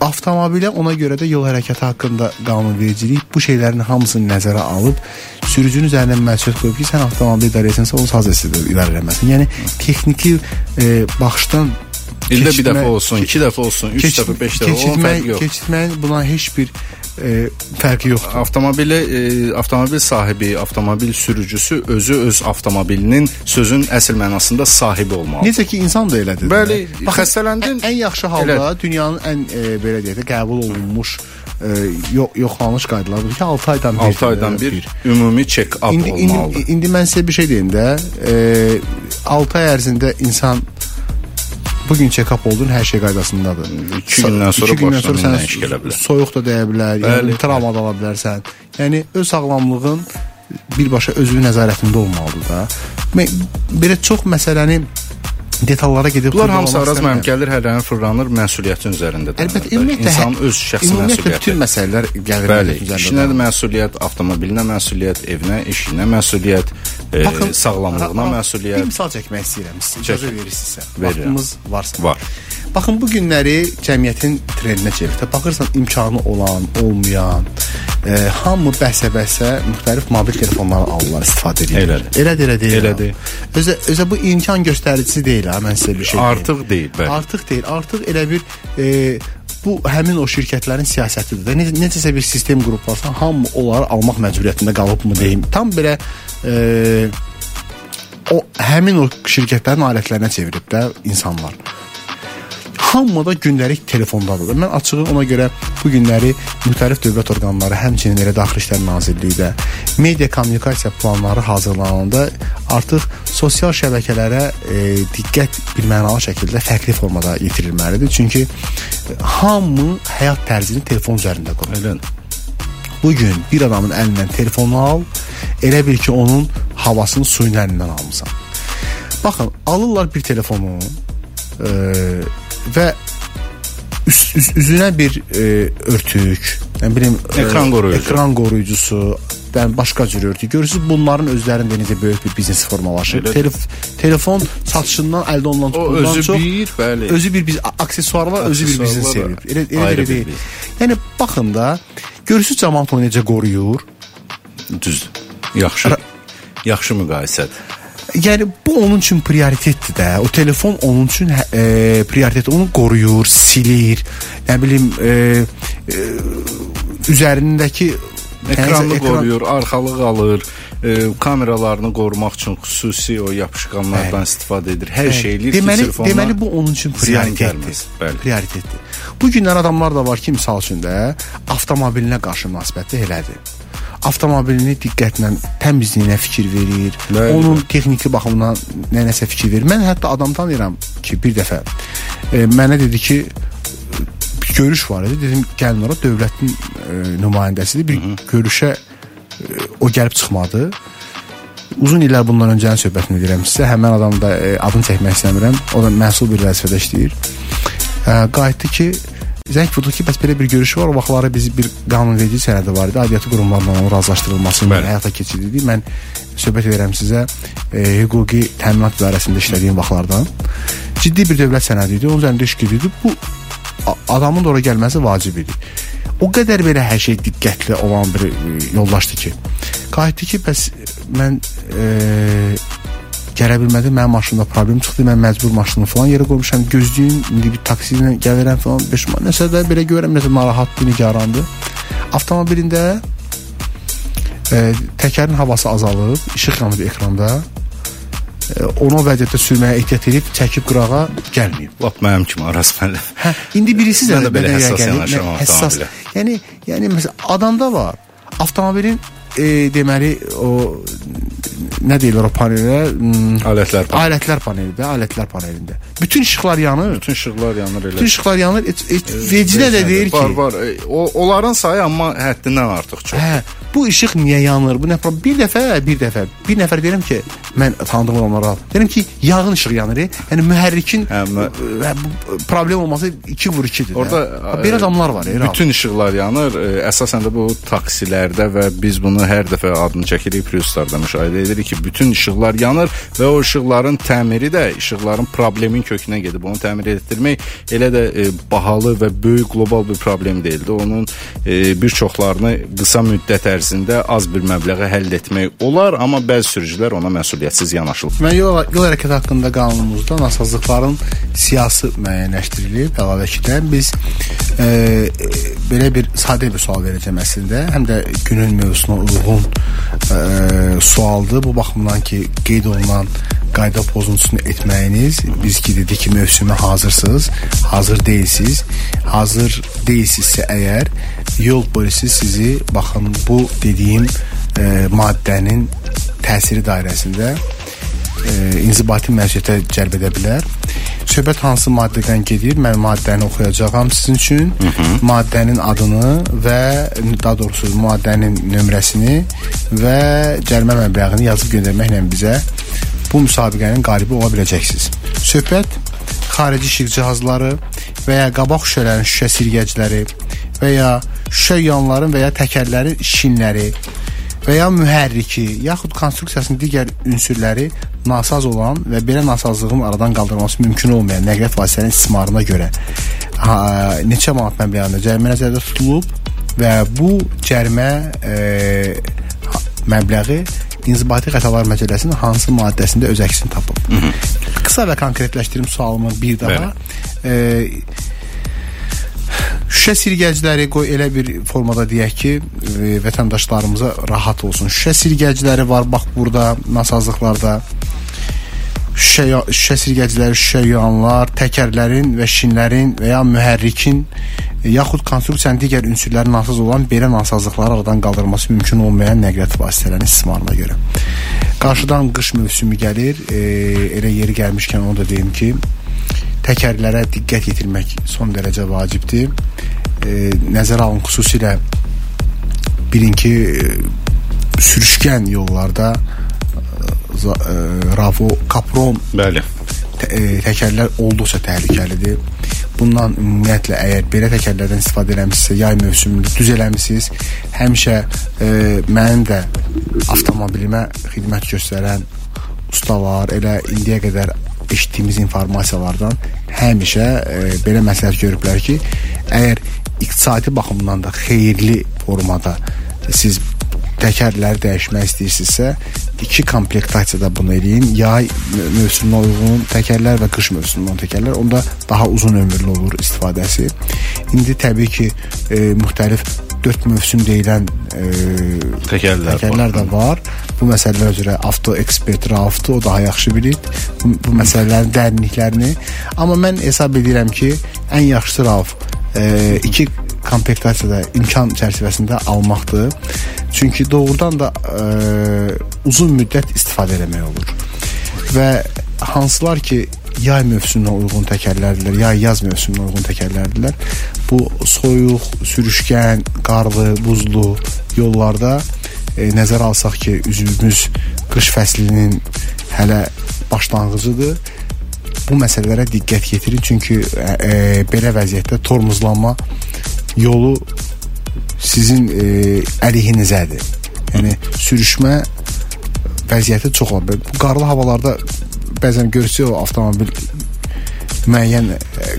avtomobilə ona görə də yol hərəkəti haqqında qanunvericilik bu şeylərin hamısını nəzərə alıb sürücünün üzərinə məsuliyyət qoyub ki, sən avtomobil idarə edirsən, onu saz idarə etməlisən. Yəni texniki e, baxışdan İldə bir dəfə olsun, iki dəfə olsun, üç dəfə, beş dəfə, yox. Keçirməyin buna heç bir e, fərqi yoxdur. Avtomobili e, avtomobil sahibi, avtomobil sürücüsü özü öz avtomobilinin sözün əsl mənasında sahibi olmalıdır. Necə ki insan da elədir. Bəli, xəstələndin. Ən, ən yaxşı halda elə. dünyanın ən e, belə deyək də qəbul olunmuş e, yox yoxlanış qaydaları ki 6 aydan bir 6 aydan bir, bir ümumi check-up olmalıdır. Indi, indi mən sizə bir şey deyim də, e, 6 ay ərzində insan bu gün check-up oldun, hər şey qaydasındadır. 2 gündən sonra, iki gündən sonra sənə gələ bilər. Soyuq da dəyə bilər, yəni travma da ala bilərsən. Yəni öz sağlamlığın birbaşa özünün nəzarətində olmalıdır da. Belə çox məsələni detallara gedib Bunlar hamısı araz mənim gəlir hərlənir fırlanır məsuliyyətin üzərindədir. Əlbəttə ümumiyyətlə insan öz şəxsi məsuliyyəti. bütün məsələlər gəlir Bəli, işinə də məsuliyyət, avtomobilinə məsuliyyət, evinə, işinə məsuliyyət, e, Baxın, sağlamlığına məsuliyyət. Bir misal çəkmək istəyirəm. İcazə verirsinizsə. Vaxtımız varsa. Var. Baxın bu günləri cəmiyyətin trendinə çevirdi. Baxırsan imkanı olan, olmayan, e, hamı bəsə-bəsə müxtəlif mobil telefonları alırlar, istifadə edirlər. Elədir. Elədir, elə deyil. Elədir. Özə özə bu imkan göstəricisi deyil ha, mən sizə bir şey Artıq deyil, bəli. Artıq deyil. Artıq elə bir e, bu həmin o şirkətlərin siyasətidir də. Necə, necəsə bir sistem qruplarsa hamı onları almaq məcburiyyətində qalıbmı deyim. Tam belə e, o həmin o şirkətlərin alətlərinə çevirib də insanlar. Hamı da gündəlik telefondadır. Mən açığı ona görə bu günləri müxtəlif dövlət orqanları, həmçinin elə Daxili İşlər Nazirliyi də media kommunikasiya planları hazırlananda artıq sosial şəbəkələrə e, diqqət bir mənalı şəkildə fərqli formada yetirilməlidir. Çünki hamı həyat tərzini telefon üzərində qurur. Elədir. Bu gün bir adamın əlindən telefonu al, elə bil ki onun havasını suyun əlindən almısan. Baxın, alırlar bir telefonu e, və üz, üz, üzünə bir e, örtük, nə bilim ekran e, qoruyucu. ekran qoruyucusu, dən başqa cür örtük. Görürsüz bunların özlərində necə böyük bir biznes formalaşıb. Telef telefon satışından əldə olunan O özü çox bir, bəli. özü bir biz aksesuarlar, özü bir biznes sevib. Elə elə ayrı elə bir deyil. Yəni baxın da görürsüz cəmaət onu necə qoruyur. Düzdür. Yaxşı. Yaxşı müqayisədir. Yəni bu onun üçün prioritetdir də. O telefon onun üçün e, prioritet. Onu qoruyur, silir. Nə bilim e, e, üzərindəki Ekranı yəni, qoruyur, arxalıq alır, e, kameralarını qorumaq üçün xüsusi o yapışqanlardan istifadə edir. Hər şey eləyir deməli, ki, telefonlar deməli bu onun üçün prioritetdir. Bəli. Prioritetdir. Bu günlər adamlar da var ki, misal üçün də avtomobilinə qarşı münasibətdə elədir. Avtomobilini diqqətlə təmizliyinə fikir verir. Bəli, onun texniki baxımından nəyəsə fikir verir. Mən hətta adam tanıyıram ki, bir dəfə e, mənə dedi ki, görüş var idi. Dedim gəlin ora dövlətin e, nümayəndəsidir. Bir görüşə e, o gəlib çıxmadı. Uzun illər bundan öncənin söhbətini deyirəm sizə. Həmin adam da e, adını çəkmək istəmirəm. O da məsul bir vəzifədə işləyir. E, qayıtdı ki, zəng vurdu ki, bəs belə bir görüş var. O vaxtları biz bir qanunverici sənədi var idi. Aidiyyatı qurumlarla onun razılaşdırılması ilə həyata keçirildi. Mən söhbət edirəm sizə e, hüquqi təminat idarəsində işlədiyim vaxtlardan. Ciddi bir dövlət sənədi idi. Onun üzərində iş gedirdi. Bu adamın da ora gəlməsi vacib idi. O qədər belə hər şey diqqətli olan bir e, yoldaşdı ki, qayıtdı ki, bəs mən e, gələ bilmədim, mənim maşınımda problem çıxdı, mən məcbur maşınımı falan yerə qoymuşam, gözləyim, indi bir taksi ilə gəlirəm falan, 5 man. Nəsə də belə görürəm, nəsə narahatdır, nigarandır. Avtomobilində e, təkərin havası azalıb, işıq yanır ekranda. E, onu o vəziyyətdə sürməyə ehtiyat edib çəkib qırağa gəlməyib. Lap mənim kimi Arazməli. Hə, indi birisi də də belə həssas yanaşıram avtomobilə. Yəni, yəni məsələn adamda var. Avtomobilin e, deməli o nə deyirlər o panelə? Hmm, Alətlər paneli. alətlər panelidə, alətlər panelində. Bütün işıqlar yanır. Bütün işıqlar yanır elə. Bütün işıqlar yanır. Vecinə də deyir ki, Var var. E, O onların sayı amma həddindən artıq çox. Hə, bu işıq niyə yanır? Bu nə problem? Bir dəfə, bir dəfə, bir nəfər deyirəm ki, mən tanıdığım adamlara deyirəm ki, yağın işığı yanır. e. Yəni mühərrikin Hə, mü- ə, bu problem olması 2 vur 2-dir. Orada hə. belə adamlar var, e, Bütün işıqlar yanır. E, Əsasən də bu taksilərdə və biz bunu hər dəfə adını çəkirik priuslarda müşahidə edirik ki, bütün işıqlar yanır və o işıqların təmiri də işıqların problemin kökünə gedib. Onu təmir etdirmək elə də e, bahalı və böyük qlobal bir problem deyildi. Onun e, bir çoxlarını qısa müddət ərzində az bir məbləğə həll etmək olar, amma bəzi sürücülər ona məsuliyyətsiz yanaşılır. Mən yol, yol hərəkəti haqqında qanunumuzda nasazlıqların siyasi müəyyənləşdirilib. Əlavəkidən biz e, e, belə bir sadə bir sual verəcəm əslində. Həm də günün mövzusuna uyğun e, sualdır. Bu baxımdan ki, qeyd olunan qayda pozuntusunu etməyiniz biz ki dedik ki, mövsümə hazırsınız, hazır deyilsiniz. Hazır deyilsinizsə əgər yol polisi sizi baxın bu dediyim e, maddənin təsiri dairəsində e, inzibati məsuliyyətə cəlb edə bilər. Söhbət hansı maddədən gedir? Mən maddəni oxuyacağam sizin üçün. Hı -hı. Maddənin adını və daha doğrusu maddənin nömrəsini və cərimə məbləğini yazıb göndərməklə bizə bu müsabiqənin qalibi ola biləcəksiniz. Söhbət xarici işıq cihazları və ya qabaq şüşələrin şüşə sirgəcləri və ya şüşə yanların və ya təkərlərin şinləri və ya mühərriki, yaxud konstruksiyasının digər ünsürləri nasaz olan və belə nasazlığın aradan qaldırılması mümkün olmayan nəqliyyat vasitələrinin istismarına görə ha, neçə manat məbləğində cərimə nəzərdə tutulub və bu cərimə e, məbləği İnzibati Xətalar Məcəlləsinin hansı maddəsində öz əksini tapıb? Hı -hı. Qısa və konkretləşdirim sualımı bir daha. E, Şüşə sirgəcləri qoy elə bir formada deyək ki, e, vətəndaşlarımıza rahat olsun. Şüşə sirgəcləri var bax burada nasazlıqlarda. Şüşə, şüşə sirgəcləri, şüşə yuanlar, təkərlərin və şinlərin və ya mühərrikin e, yaxud konstruksiyanın digər ünsürlərin nasaz olan belə nasazlıqları aradan qaldırılması mümkün olmayan nəqliyyat vasitələrinin istismarına görə. Qarşıdan qış mövsümü gəlir. E, elə yeri gəlmişkən onu da deyim ki, təkərlərə diqqət yetirmək son dərəcə vacibdir. E, nəzərə alın xüsusilə bilin ki, e, sürüşkən yollarda e, e, Ravo, Kapron Bəli. e, təkərlər olduqca təhlükəlidir. bundan ümumiyyətlə əgər belə təkərlərdən istifadə eləmisinizsə, yay mövsümündə düz eləmisiniz. Həmişə e, mənim də avtomobilimə xidmət göstərən ustalar elə indiyə qədər eşitdiyimiz informasiyalardan həmişə e, belə məsləhət görüblər ki, əgər iqtisadi baxımdan da xeyirli formada siz təkərləri dəyişmək istəyirsinizsə, iki komplektasiya da bunu eləyin. Yay mövsümünə uyğun təkərlər və qış mövsümünə uyğun təkərlər. Onda daha uzun ömürlü olur istifadəsi. İndi təbii ki, e, müxtəlif 4 mövsüm deyilən e, təkərlər, təkərlər də var. Bu məsələlər üzrə avto ekspert Rauftu o daha yaxşı bilir bu, bu məsələlərin dərinliklərini. Amma mən hesab edirəm ki, ən yaxşısı Rauf e, iki komplektasiyada imkan çərçivəsində almaqdır. Çünki doğrudan da ə, uzun müddət istifadə etmək olur. Və hansılar ki yay mövsümünə uyğun təkərlərdirlər, yay yaz mövsümünə uyğun təkərlərdirlər. Bu soyuq, sürüşkən, qarlı, buzlu yollarda e, nəzərə alsaq ki, üzümüz qış fəslinin hələ başlanğıcıdır. Bu məsələlərə diqqət yetirin çünki e, e, belə vəziyyətdə tormozlanma yolu sizin e, əleyhinizədir. Yəni sürüşmə vəziyyəti çox olur. Bu qarlı havalarda bəzən görürsüz o avtomobil müəyyən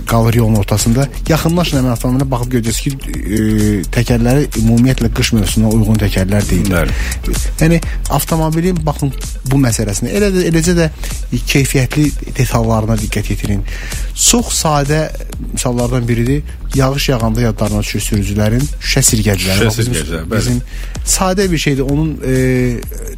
qalır yolun ortasında. Yaxınlaşın həmin avtomobilə baxıb görəcəksiniz ki, e, təkərləri ümumiyyətlə qış mövsümünə uyğun təkərlər deyillər. Yəni avtomobilin baxın bu məsələsinə, elə də eləcə də keyfiyyətli detallarına diqqət yetirin. Çox sadə misallardan biridir. Yağış yağanda yadlarına düşür sürücülərin şüşə sirgəcləri. Şüşə sirgəcləri, bəli. Bizim sadə bir şeydir. Onun e,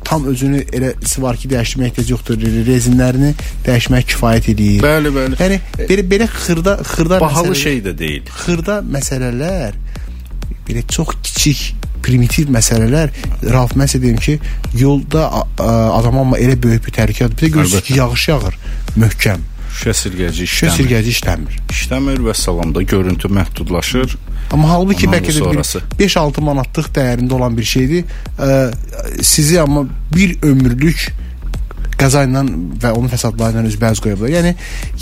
tam özünü elə var ki, dəyişdirmək ehtiyac yoxdur. Rezinlərini dəyişmək kifayət edir. Bəli, bəli. Yəni belə belə xırda xırda bahalı şey də deyil. Xırda məsələlər belə çox kiçik primitiv məsələlər Rauf mən sizə deyim ki, yolda a, a, adam amma elə böyük bir təhlükədir. Bir də görürsüz ki, yağış yağır möhkəm. Şüşə sirgəci Şüşə işləmir. sirgəci işləmir. İşləmir və salamda görüntü məhdudlaşır. Amma halbuki bəlkə də sonrası. 5-6 manatlıq dəyərində olan bir şeydir. Ə, sizi amma bir ömürlük qəza ilə və onun fəsadları ilə üzbəüz qoya bilər. Yəni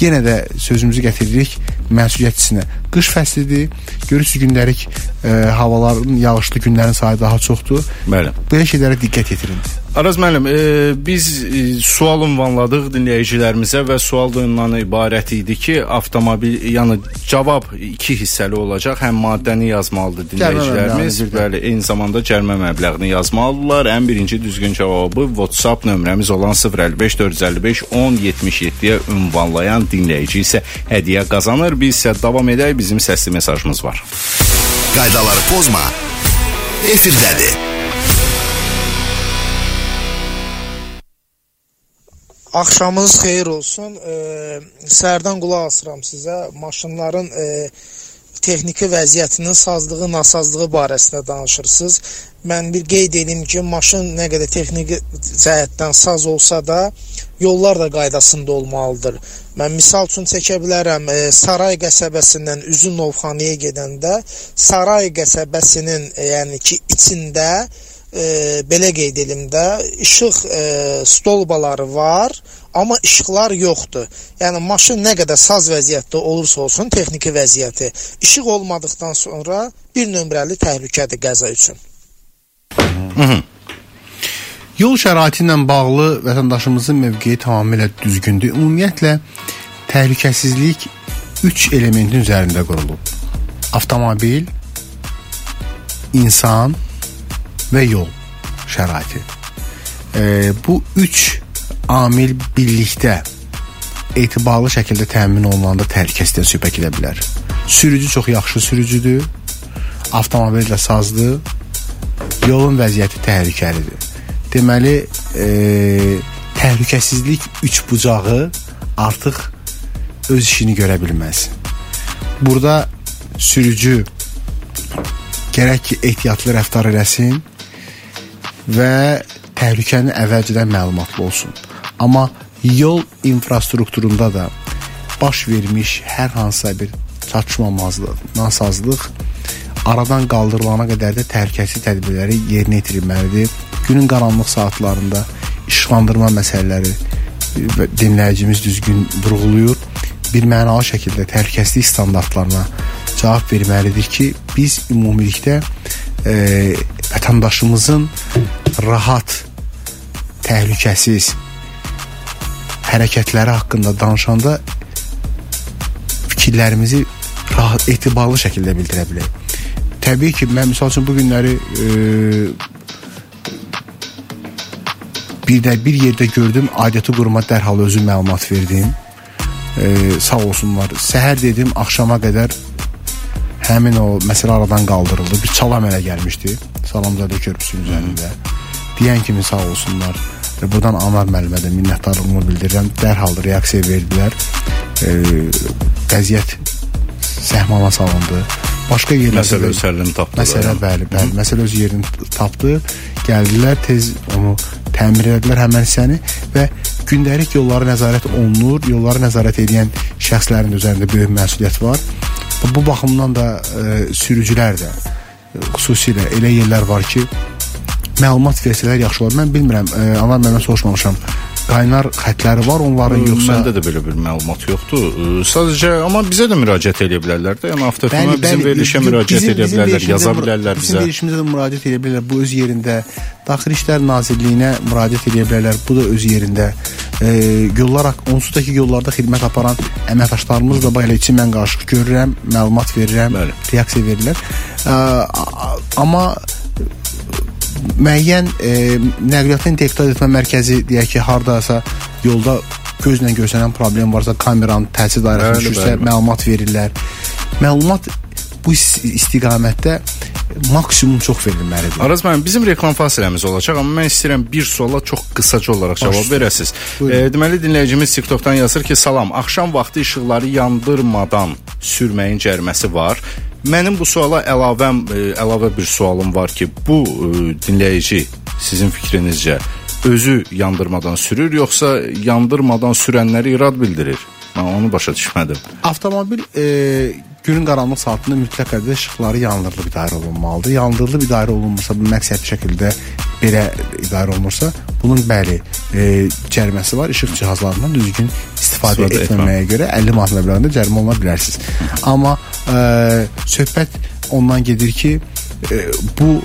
yenə də sözümüzü gətiririk məsuliyyətçisinə. Qış fəslidir. Görürsüz gündəlik ə, havaların yağışlı günlərin sayı daha çoxdur. Bəli. Belə şeylərə diqqət yetirin. Araz müəllim, e, biz e, sual ünvanladıq dinləyicilərimizə və sual da ondan ibarət idi ki, avtomobil, yəni cavab iki hissəli olacaq. Həm maddəni yazmalıdır dinləyicilərimiz, bəli, eyni zamanda cərimə məbləğini yazmalıdırlar. Ən birinci düzgün cavabı WhatsApp nömrəmiz olan 055 455 1077-yə ünvanlayan dinləyici isə hədiyyə qazanır. Biz isə davam edək, bizim səsli mesajımız var. Qaydaları pozma. Efirdədir. Axşamınız xeyir olsun. E, sərdən qulaq asıram sizə. Maşınların e, texniki vəziyyətinin sazlığı, nasazlığı barəsində danışırsınız. Mən bir qeyd edim ki, maşın nə qədər texniki cəhətdən saz olsa da, yollar da qaydasında olmalıdır. Mən misal üçün çəkə bilərəm, e, Saray qəsəbəsindən Üzün Novxanaya gedəndə Saray qəsəbəsinin, e, yəni ki, içində e, belə qeyd edim də işıq e, stolbaları var, amma işıqlar yoxdur. Yəni maşın nə qədər saz vəziyyətdə olursa olsun, texniki vəziyyəti işıq olmadıktan sonra bir nömrəli təhlükədir qəza üçün. Yol şəraiti ilə bağlı vətəndaşımızın mövqeyi tamamilə düzgündür. Ümumiyyətlə təhlükəsizlik 3 elementin üzərində qurulub. Avtomobil, insan və yol şəraiti. E, bu 3 amil birlikdə etibarlı şəkildə təmin olunanda təhlükəsizlikdən söhbət gedə bilər. Sürücü çox yaxşı sürücüdür. Avtomobil də sazdır. Yolun vəziyyəti təhlükəlidir. Deməli, e, təhlükəsizlik üç bucağı artıq öz işini görə bilməz. Burada sürücü gərək ki, ehtiyatlı rəftar eləsin və təhlükəni əvvəlcədən məlumatlı olsun. Amma yol infrastrukturunda da baş vermiş hər hansısa bir çatışmamazlıq, nasazlıq aradan qaldırılana qədər də təhlükəsizlik tədbirləri yerinə yetirilməlidir. Günün qaranlıq saatlarında işıqlandırma məsələləri və dinləyicimiz düzgün vurğulayır. bir mənalı şəkildə təhlükəsizlik standartlarına cavab verməlidir ki, biz ümumilikdə e, vətəndaşımızın rahat, təhlükəsiz hərəkətləri haqqında danışanda fikirlərimizi rahat, etibarlı şəkildə bildirə bilək. Təbii ki, mən misal üçün bu günləri e, bir də bir yerdə gördüm, aidiyyəti quruma dərhal özüm məlumat verdim. E, sağ olsunlar. Səhər dedim, axşama qədər həmin o məsələ aradan qaldırıldı. Bir çala əmələ gəlmişdi. Salamzadə körpüsünün üzərində. Deyən kimi sağ olsunlar. Və buradan Anar müəllimə də minnətdarlığımı bildirirəm. Dərhal reaksiya verdilər. E, qəziyyət səhmana salındı. Başqa yerlərdə Məsələ öz həllini tapdı. Məsələ bəli, bəli. Məsələ öz yerini tapdı. Gəldilər, tez onu təmir etdilər həmin hissəni və gündəlik yollara nəzarət olunur. Yollara nəzarət edən şəxslərin üzərində böyük məsuliyyət var. Bu baxımdan da e, sürücülər də e, xüsusilə elə yerlər var ki, məlumat versələr yaxşı olar. Mən bilmirəm, e, anar məndən soruşmamışam. Qaynar xətləri var onların yoxsa Məndə də belə bir məlumat yoxdur. Sadəcə amma bizə də müraciət edə bilərlər də. Yəni avtofirma bizim verilişə müraciət edə bilərlər, yaza bilərlər Bizim bizə. verilişimizə də müraciət edə bilərlər. Bu öz yerində. Daxili İşlər Nazirliyinə müraciət edə bilərlər. Bu da öz yerində. E, yollar onsuz da ki yollarda xidmət aparan əməkdaşlarımız da belə içi mən qarşı görürəm, məlumat verirəm, Bəli. reaksiya verirlər. E, amma müəyyən e, nəqliyyatın intellektüel etmə mərkəzi deyək ki, hardasa yolda gözlə görsənən problem varsa kameranın təsir dairəsinə düşürsə məlumat verirlər. Məlumat bu is- istiqamətdə maksimum çox verilməlidir. Araz müəllim, bizim reklam fasiləmiz olacaq, amma mən istəyirəm bir suala çox qısaca olaraq cavab üstə. verəsiz. Buyurun. E, deməli dinləyicimiz TikTokdan yazır ki, salam, axşam vaxtı işıqları yandırmadan sürməyin cəriməsi var. Mənim bu suala əlavəm e, əlavə bir sualım var ki, bu e, dinləyici sizin fikrinizcə özü yandırmadan sürür yoxsa yandırmadan sürənləri irad bildirir? Mən onu başa düşmədim. Avtomobil e, günün qaranlıq saatında mütləq qədər işıqları yandırılıb idarə olunmalıdır. Yandırılıb idarə olunmursa, bu məqsədli şəkildə belə idarə olunursa, bunun bəli e, cəriməsi var. İşıq cihazlarından düzgün istifadə, İstifadə etməməyə görə 50 manat məbləğində cərimə oluna bilərsiniz. Amma e, söhbət ondan gedir ki, e, bu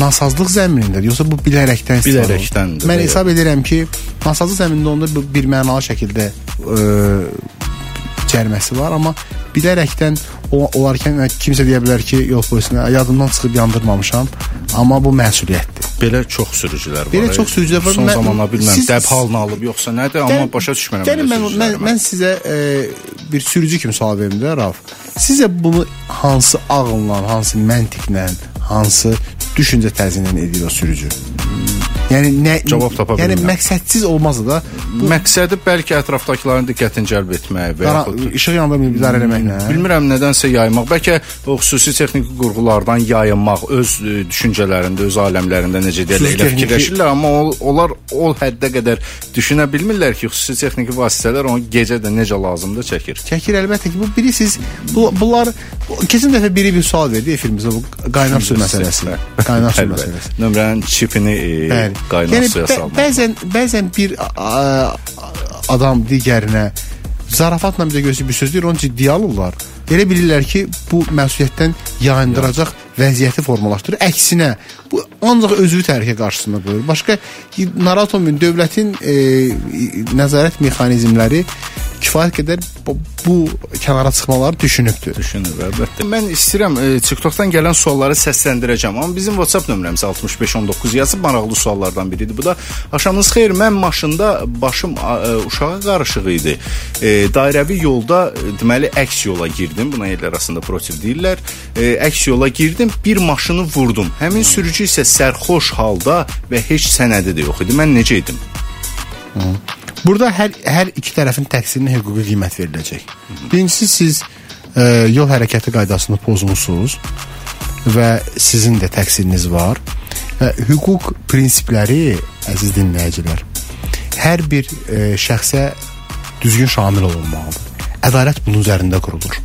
nasazlıq zəminindədir, yoxsa bu bilərəkdən? Bilərəkdəndir, Mən hesab edirəm ki, nasazlıq zəminində onda bu bir mənalı şəkildə e, cəriməsi var, amma bilərəkdən o, olarkən kimsə deyə bilər ki, yol polisinə yadımdan çıxıb yandırmamışam, amma bu məsuliyyətdir. Belə çox sürücülər var. Belə çox sürücülər var. Son zamanlar bilmirəm, siz- dəb halını alıb yoxsa nədir, amma başa düşmürəm. Gəlin mən, mən, mən sizə e, bir sürücü kimi sual verim də Raf. Sizə bunu hansı ağılla, hansı məntiqlə, hansı düşüncə tərzi ilə edir o sürücü? Yəni nə Cavab tapa Yəni bilmirəm. məqsədsiz olmaz da Məqsədi bəlkə ətrafdakıların diqqətini cəlb etmək və yaxud işıq yandırmayıb idarə eləməklə. bilmirəm nədənsə yaymaq, bəlkə o xüsusi texniki qurğulardan yayınmaq, öz e, düşüncələrində, öz aləmlərində necə deyirlər, elə fikirləşirlər, amma o, onlar o həddə qədər düşünə bilmirlər ki, xüsusi texniki vasitələr onu gecə də necə lazımdır çəkir. Çəkir əlbəttə ki, bu biri siz bu, bunlar bu- keçən dəfə biri bir sual verdi efirimizdə bu qaynar su məsələsi. Qaynar su məsələsi. Nömrənin çipini e, Bəli. Qaynar yəni, suya bə- salmaq. bəzən bəzən bir a, a, adam digərinə zarafatla bir də gözü bir söz deyir, onu ciddiyə alırlar. Elə bilirlər ki, bu məsuliyyətdən yayındıracaq vəziyyəti formalaşdırır. Əksinə, bu ancaq özünü təhlükə qarşısında qoyur. Başqa narahat olmayın, dövlətin e, nəzarət mexanizmləri kifayət qədər bu, bu kənara çıxmaları düşünübdür. düşünür əlbəttə. Mən istəyirəm e, TikTokdan gələn sualları səsləndirəcəm, amma bizim WhatsApp nömrəmiz 6519 yazıb maraqlı suallardan biridir. Bu da axşamınız xeyir. Mən maşında başım e, uşağa qarışıq idi. E, dairəvi yolda e, deməli əks yola girdim. Buna el arasında protiv deyirlər. E, əks yola girdim, bir maşını vurdum. Həmin sürücü isə sərxoş halda və heç sənədi də yox idi. Mən necə edim? Burada hər hər iki tərəfin təqsirinə hüquqi qiymət veriləcək. Birincisi siz e, yol hərəkəti qaydasını pozmusunuz və sizin də təqsiriniz var. Və hüquq prinsipləri əziz dinləyicilər hər bir e, şəxsə düzgün şamil olunmalıdır. Ədalət bunun üzərində qurulur.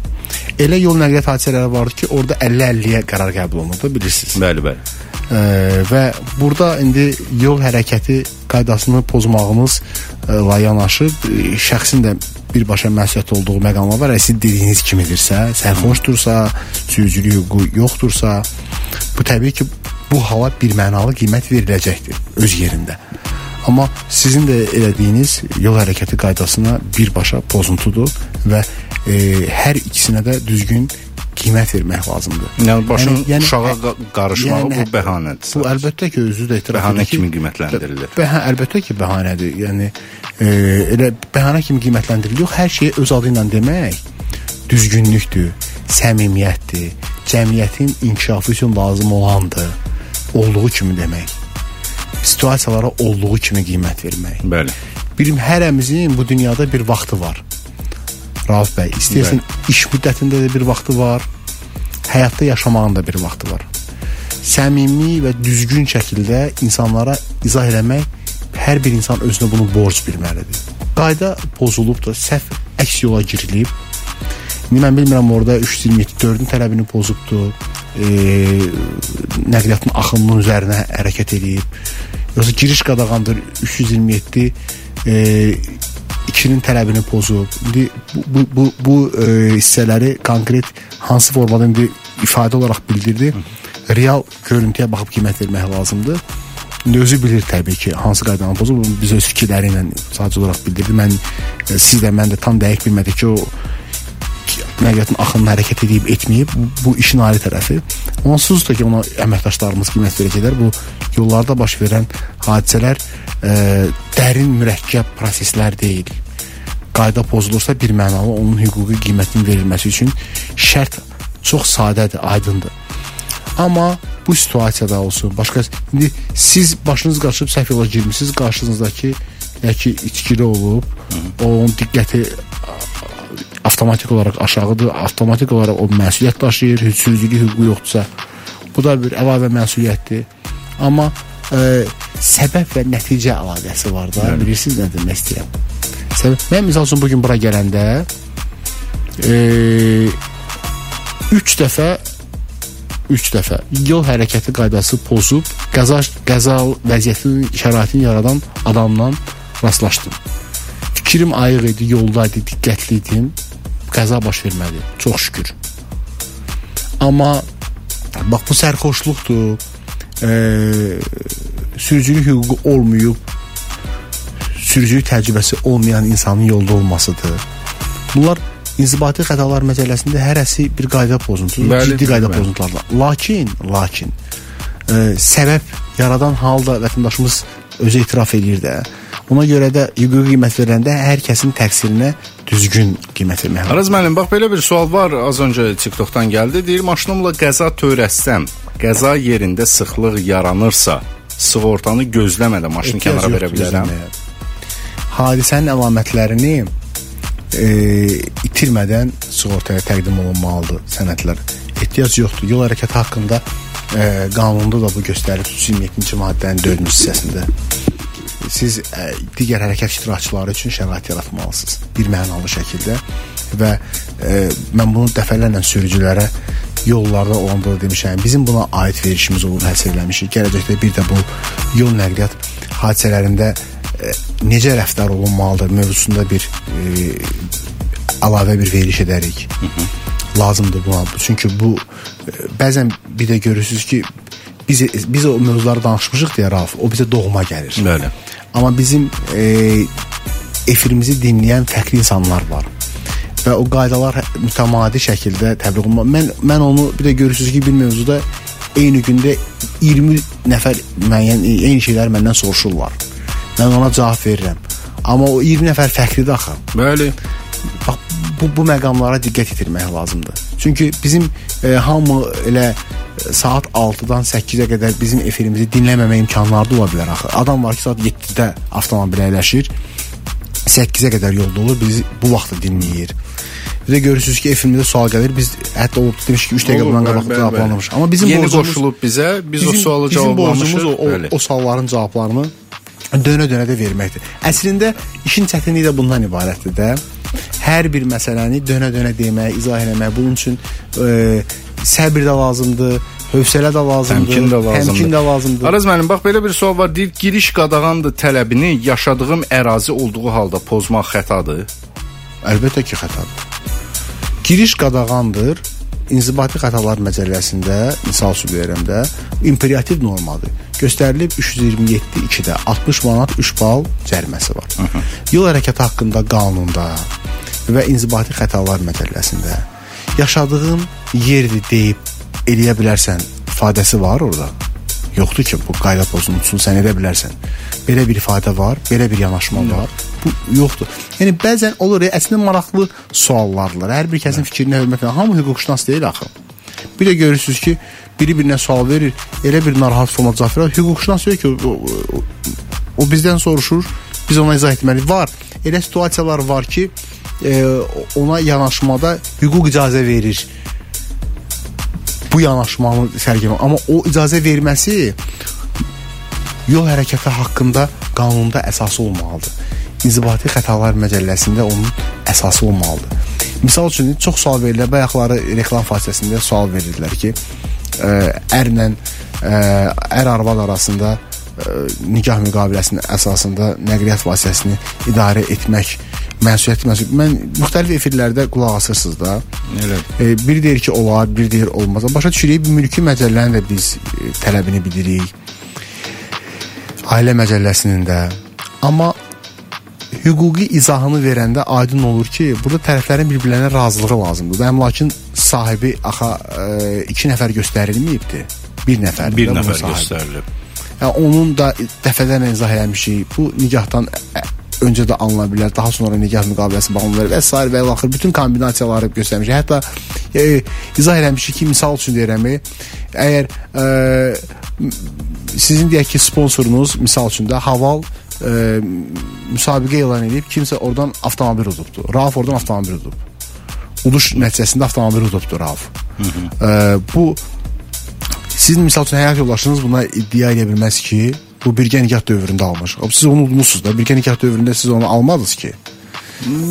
Elə yol nəqliyyat hadisələri vardır ki, orada 50-50-yə qərar qəbul olunur da bilirsiniz. Bəli, bəli. Ə, və burada indi yol hərəkəti qaydasını pozmağınızla yanaşı ə, şəxsin də birbaşa məsuliyyət olduğu məqamlar var. Əgər dediyiniz kimidirsə, sərxoşdursa, sürücülük hüququ yoxdursa, bu təbii ki, bu hala bir mənalı qiymət veriləcəkdir öz yerində. Amma sizin də elədiyiniz yol hərəkəti qaydasına birbaşa pozuntudur və e, hər ikisinə də düzgün qiymət vermək lazımdır. Yəni başın Yəni- yəni- uşağa qa- qarışmağı yəni- bu bəhanədir. Bu əlbəttə ki, özü də etiraf Bəhanə edir ki, kimi qiymətləndirilir. Bəhə, əlbəttə ki, bəhanədir. Yəni e, elə bəhanə kimi qiymətləndirilir. Yox, hər şeyi öz adı ilə demək düzgünlükdür, səmimiyyətdir, cəmiyyətin inkişafı üçün lazım olandır. Olduğu kimi demək. Situasiyalara olduğu kimi qiymət vermək. Bəli. Bilim hərəmizin bu dünyada bir vaxtı var. Rauf bəy, istəyirsən iş müddətində də bir vaxtı var. Həyatda yaşamağın da bir vaxtı var. Səmimi və düzgün şəkildə insanlara izah eləmək hər bir insan özünə bunu borc bilməlidir. Qayda pozulub da səhv əks yola girilib. İndi mən bilmirəm orada 327-4-ün tələbini pozubdu. E, nəqliyyatın axınının üzərinə hərəkət edib. Yoxsa giriş qadağandır 327 e, 2-nin tələbini pozub. İndi bu bu bu, e, hissələri konkret hansı formada indi ifadə olaraq bildirdi. Real görüntüyə baxıb qiymət vermək lazımdır. İndi özü bilir təbii ki, hansı qaydanı pozub. Biz öz fikirləri ilə sadəcə olaraq bildirdi. Mən e, siz də mən də tam dəqiq bilmədik ki, o nəqliyyatın axınına hərəkət edib etməyib bu, işin ali tərəfi. Onsuz da ki ona əməkdaşlarımız qiymət verəcəklər. Bu yollarda baş verən hadisələr e, dərin mürəkkəb proseslər deyil. Qayda pozulursa bir mənalı onun hüquqi qiymətinin verilməsi üçün şərt çox sadədir, aydındır. Amma bu situasiyada olsun, başqa indi siz başınız qaçıb səhv yola girmisiniz, qarşınızdakı ya ki içkili olub, onun diqqəti avtomatik olaraq aşağıdır, avtomatik olaraq o məsuliyyət daşıyır, sürücülük hüququ yoxdursa, bu da bir əlavə məsuliyyətdir. Amma e, səbəb və nəticə əlaqəsi var da, Bəli. bilirsiniz nə demək istəyirəm? Səbəb, mən misal üçün bu gün bura gələndə e, 3 dəfə 3 dəfə yol hərəkəti qaydası pozub qəza qəza vəziyyətinin şəraitini yaradan adamla rastlaşdım. Fikrim ayıq idi, yoldaydı, diqqətli idim. Qəza baş vermədi. Çox şükür. Amma bax bu sərxoşluqdur. Eee sürücülük hüququ olmayıb sürücülük təcrübəsi olmayan insanın yolda olmasıdır. Bunlar inzibati xətalar məcəlləsində hərəsi bir qayda pozuntusudur, Bəli, ciddi qayda pozuntularla. Lakin, lakin e, səbəb yaradan halda vətəndaşımız özü etiraf edir də. Ona görə də hüquqi qiymət verəndə hər kəsin təqsirinə düzgün qiymət vermək lazımdır. Araz müəllim, bax belə bir sual var. Az öncə TikTokdan gəldi. Deyir, maşınımla qəza törətsəm, qəza yerində sıxlıq yaranırsa, sığortanı gözləmədən maşını Ehtiyac kənara verə bilərəm. gözləməyə. Hadisənin əlamətlərini e, itirmədən sığortaya təqdim olunmalıdır sənədlər. Ehtiyac yoxdur. Yol hərəkəti haqqında e, qanunda da bu göstərilir 27-ci maddənin 4-cü hissəsində. Siz e, digər hərəkət iştirakçıları üçün şərait yaratmalısınız bir mənalı şəkildə və e, mən bunu dəfələrlə sürücülərə yollarda olanda da demişəm. Bizim buna aid verişimiz olur, həsr eləmişik. Gələcəkdə bir də bu yol nəqliyyat hadisələrində e, necə rəftar olunmalıdır mövzusunda bir e, əlavə bir veriş edərik. Lazımdır buna. Çünki bu e, bəzən bir də görürsüz ki biz biz o mövzuları danışmışıq deyə Rauf, o bizə doğma gəlir. Bəli. Amma bizim e, efirimizi dinləyən fərqli insanlar var. Və o qaydalar hə- mütəmadi şəkildə təbliğ olunmalı. Mən mən onu bir də görürsüz ki, bir mövzuda eyni gündə 20 nəfər müəyyən eyni şeyləri məndən soruşurlar. Mən ona cavab verirəm. Amma o 20 nəfər fərqlidir axı. Bəli. Bax bu bu məqamlara diqqət yetirmək lazımdır. Çünki bizim e, hamı elə e, saat 6-dan 8-ə qədər bizim efirimizi dinləməmə imkanları da ola bilər axı. Adam var ki, saat 7-də avtomobilə əyləşir. 8-ə qədər yolda olur, bizi bu vaxtda dinləyir. Bir də görürsüz ki, efimizdə sual gəlir. Biz hətta olub demiş ki, 3 dəqiqə bundan qabaq cavablanmış. Amma bizim Yeni borcumuz qoşulub bizə, biz o bizim, sualı bizim borcumuz cavablamışıq. o, o, o sualların cavablarını dönə-dönə də verməkdir. Əslində işin çətinliyi də bundan ibarətdir də. Hər bir məsələni dönə-dönə demək, izah eləmək bunun üçün e, səbir də lazımdır, hövsələ də lazımdır, Təmkin də lazımdır. Təmkin də lazımdır. Araz müəllim, bax belə bir sual var. Deyir, giriş qadağandır tələbini yaşadığım ərazi olduğu halda pozmaq xətadır. Əlbəttə ki, xətadır. Giriş qadağandır. İnzibati xətalar məcəlləsində, misal üçün verirəm də, imperativ normadır. Göstərilib 327-2-də 60 manat 3 bal cəriməsi var. Hı -hı. Yol hərəkəti haqqında qanunda və inzibati xətalar məcəlləsində yaşadığın yerdir deyib eləyə bilərsən ifadəsi var orada. Yoxdur ki, bu qayda pozuntusunu sən edə bilərsən. Belə bir ifadə var, belə bir yanaşma Hı. var. Bu yoxdur. Yəni bəzən olur, ya, əslində maraqlı suallardır. Hər bir kəsin fikrinə hörmətlə hamı hüquqşünas deyil axı. Bir də görürsüz ki, biri birinə sual verir, elə bir narahat formada cavab verir. Hüquqşünas deyir ki, o, o, o bizdən soruşur, biz ona izah etməliyik. Var. Elə situasiyalar var ki, e, ona yanaşmada hüquq icazə verir bu yanaşmanı sərgiləmək. Amma o icazə verməsi yol hərəkəti haqqında qanunda əsası olmalıdır. İnzibati xətalar məcəlləsində onun əsası olmalıdır. Misal üçün çox sual verirlər. Bayaqları reklam fasiləsində sual verirdilər ki, ə, ərlə ə, ər arvad arasında ə, nikah müqaviləsinin əsasında nəqliyyat vasitəsini idarə etmək məsuliyyəti məsul. Mən müxtəlif efirlərdə qulaq asırsınız da. Elə. E, biri deyir ki, olar, biri deyir olmaz. Başa düşürük, mülki məcəllənin də biz e, tələbini bilirik. Ailə məcəlləsinin də. Amma hüquqi izahını verəndə aydın olur ki, burada tərəflərin bir-birlərinə razılığı lazımdır. Və əmlakın sahibi axa e, iki nəfər göstərilməyibdi. Bir nəfər. Bir nəfər göstərilib. Yəni onun da dəfələrlə izah eləmişik. Bu nikahdan öncə də alına bilər, daha sonra nikah müqaviləsi bağlanır və s. və axır bütün kombinasiyaları göstərmişik. Hətta e, izah eləmişik ki, misal üçün deyirəm, əgər e, sizin deyək ki, sponsorunuz misal üçün də Haval e, müsabiqə elan edib, kimsə oradan avtomobil udubdu. Rauf oradan avtomobil udub. Uduş nəticəsində avtomobil udubdu Rauf. Hı -hı. E, bu sizin misal üçün həyat yoldaşınız buna iddia edə bilməz ki, bu birgə nikah dövründə almış. Siz onu udmusunuz da, birgə nikah dövründə siz onu almadınız ki.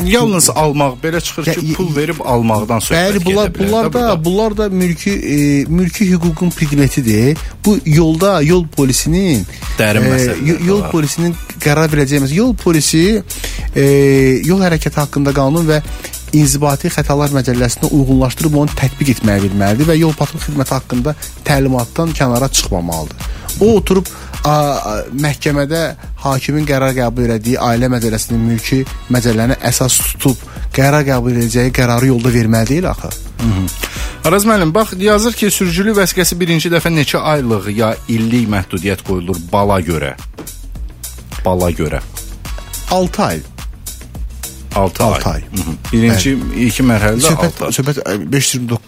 Yalnız almaq belə çıxır ki, ya, pul verib almaqdan söhbət Bəli, bunlar bunlar da bunlar da mülki e, mülki hüququn priviletidir. Bu yolda yol polisinin dərin məsələdir. E, yol polisinin qərar verəcəyi məsələ. Yol polisi e, yol hərəkəti haqqında qanun və inzibati xətalar məcəlləsinə uyğunlaşdırıb onu tətbiq etməyə bilməlidir və yol patrul xidməti haqqında təlimatdan kənara çıxmamalıdır. O oturub məhkəmədə hakimin qərar qəbul etdiyi ailə məcəlləsinin mülki məcəlləni əsas tutub qərar qəbul edəcəyi qərarı yolda verməli deyil axı. Araz müəllim, bax yazır ki, sürücülük vəsiqəsi birinci dəfə neçə aylıq ya illik məhdudiyyət qoyulur bala görə? Bala görə. 6 ay. 6 ay. 6 ay. Hı -hı. Birinci Bəli. iki mərhələdə 6 ay. Söhbət 529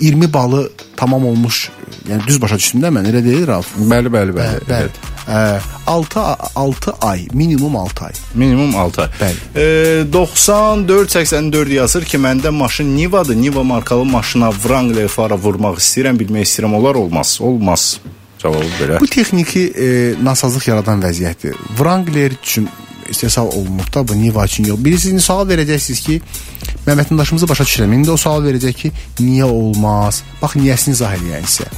e, 20 balı tamam olmuş. Yəni düz başa düşdüm də mən, elə deyil Rauf? Bəli, bəli, bəli. Bəli. bəli. Ə, 6 6 ay, minimum 6 ay. Minimum 6 ay. Bəli. E, 94 84 yazır ki, məndə maşın Niva-dır. Niva markalı maşına Wrangler fara vurmaq istəyirəm, bilmək istəyirəm, olar olmaz. Olmaz. Cavabı belə. Bu texniki e, nasazlıq yaradan vəziyyətdir. Wrangler üçün istehsal olunub da bu Niva üçün yox. Biri sizin sual verəcəksiniz ki, mən vətəndaşımızı başa düşürəm. İndi o sual verəcək ki, niyə olmaz? Bax niyəsini izah eləyən isə.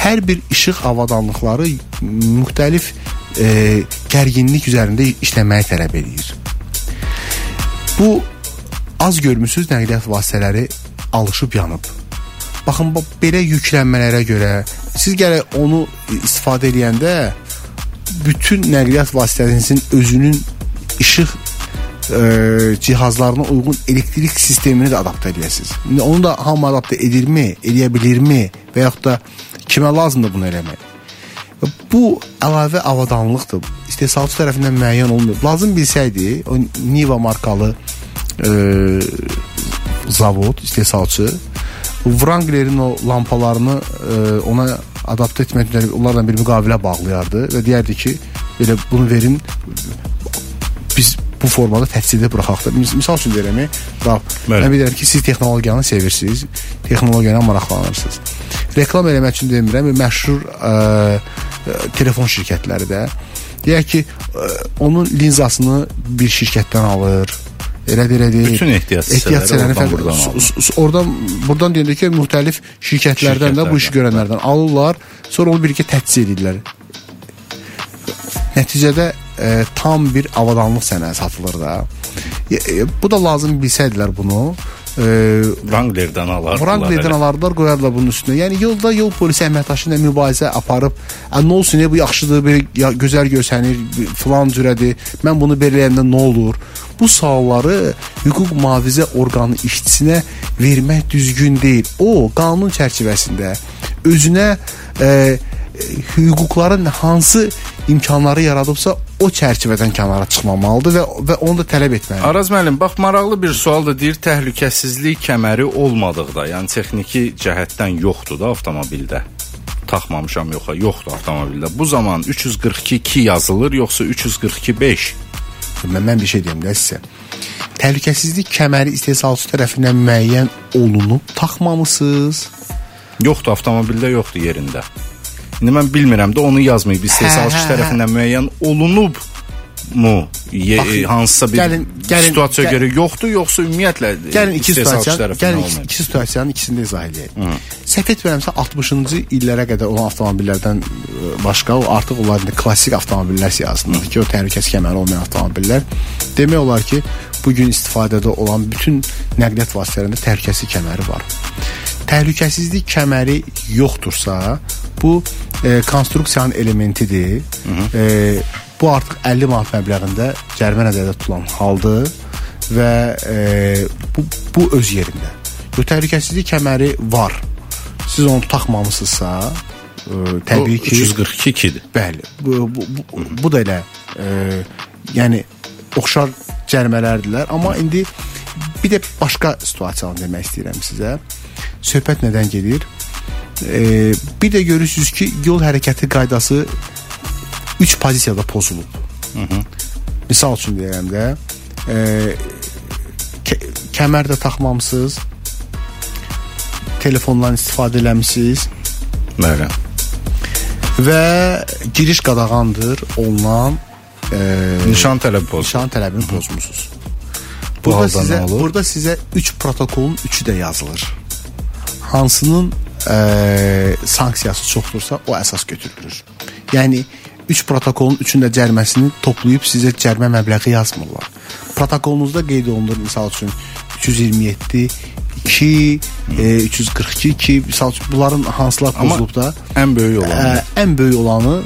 Hər bir işıq avadanlıqları müxtəlif e, gərginlik üzərində işləməyi tələb edir. Bu az görmüsüz nəqliyyat vasitələri alışıb yanıb. Baxın bax belə yüklənmələrə görə siz gərək onu istifadə edəndə bütün nəqliyyat vasitəsinizin özünün işıq e, cihazlarına uyğun elektrik sistemini də adaptə edəsiniz. İndi onu da hamı adaptə edirmi, eləyə bilirmi və yaxud da kimə lazımdır bunu eləmək? Bu əlavə avadanlıqdır. İstehsalçı tərəfindən müəyyən olunur. Lazım bilsəydi, o Niva markalı e, zavod, istehsalçı Wranglerin o lampalarını e, ona adaptə etmək üçün onlarla bir müqavilə bağlayardı və deyərdi ki, belə bunu verin biz bu formada təfsildə buraxaq da. Mis misal üçün deyirəm, bax, mən bilirəm ki, siz texnologiyanı sevirsiniz, texnologiyaya maraqlanırsınız. Reklam eləmək üçün demirəm, məşhur ə, ə, telefon şirkətləri də deyək ki, ə, onun linzasını bir şirkətdən alır, Elədir, elədir. Bütün ehtiyat hissələri oradan, buradan, oradan buradan deyəndə ki, müxtəlif şirkətlərdən də bu işi görənlərdən alırlar, sonra onu birlikdə təhsis edirlər. Nəticədə e, tam bir avadanlıq sənədi satılır da. E, e, bu da lazım bilsəydilər bunu. E, Wranglerdən alardılar. Wranglerdən alardılar, qoyardılar bunun üstünə. Yəni yolda yol polisi əməkdaşı ilə mübarizə aparıb, "Ə nə olsun, bu yaxşıdır, bir ya, gözəl görsənir, filan cürədir. Mən bunu beləyəndə nə olur?" Bu sualları hüquq mühafizə orqanı işçisinə vermək düzgün deyil. O qanun çərçivəsində özünə e, hüquqların hansı imkanları yaradıbsa o çərçivədən kənara çıxmamalıdır və və onu da tələb etməlidir. Araz müəllim, bax maraqlı bir sual da deyir, təhlükəsizlik kəməri olmadıqda, yəni texniki cəhətdən yoxdur da avtomobildə. Taxmamışam yoxa, yoxdur avtomobildə. Bu zaman 342 yazılır, yoxsa 342 5? Mən, mən bir şey deyim də sizə. Təhlükəsizlik kəməri istehsalçı tərəfindən müəyyən olunub taxmamısınız. Yoxdur, avtomobildə yoxdur yerində. İndi mən bilmirəm də onu yazmayıb. İstehsalçı Hə, hə, hə. tərəfindən müəyyən olunub mu? Ye, Baxın, hansısa bir gəlin- gəlin- situasiyaya gəl- görə yoxdur, yoxsa ümumiyyətlə Gəlin iki situasiya, gəlin iki, iki situasiyanın ikisini də izah edək. Səhv etmirəmsə 60-cı illərə qədər olan avtomobillərdən ə, başqa o artıq onlar indi klassik avtomobillər siyahısındadır ki, o təhlükəsizlik kəməri olmayan avtomobillər. Demək olar ki, bu gün istifadədə olan bütün nəqliyyat vasitələrində təhlükəsizlik kəməri var. Təhlükəsizlik kəməri yoxdursa, bu e, konstruksiyanın elementidir. E, bu artıq 50 manat məbləğində cərimə nəzərdə tutulan haldır və e, bu, bu öz yerində. Bu təhlükəsizlik kəməri var. Siz onu taxmamısınızsa, e, təbii ki, 342-dir. Bəli. Bu bu, bu, bu da elə e, yəni oxşar cərimələrdirlər, amma indi bir də başqa situasiyanı demək istəyirəm sizə. Söhbət nədən gedir? E, bir də görürsüz ki, yol hərəkəti qaydası 3 pozisiyada pozulub. Hı -hı. Misal üçün deyirəm də, e, kə- kəmər də taxmamısınız. Telefondan istifadə eləmisiniz Bəli. və giriş qadağandır olunan e, Nişan tələbi pozulur. nişan tələbini pozmusunuz. Bu Burada sizə burada sizə 3 protokolun 3-ü də yazılır. Hansının e, sanksiyası çoxdursa o əsas götürülür. Yəni 3 protokolun 3-ün də cəriməsini toplayıb sizə cərimə məbləği yazmırlar. Protokolunuzda qeyd olunur misal üçün 327 2 e, 342 2 misal üçün bunların hansılar pozulub da Ən böyük olan. Ə, ən böyük olanı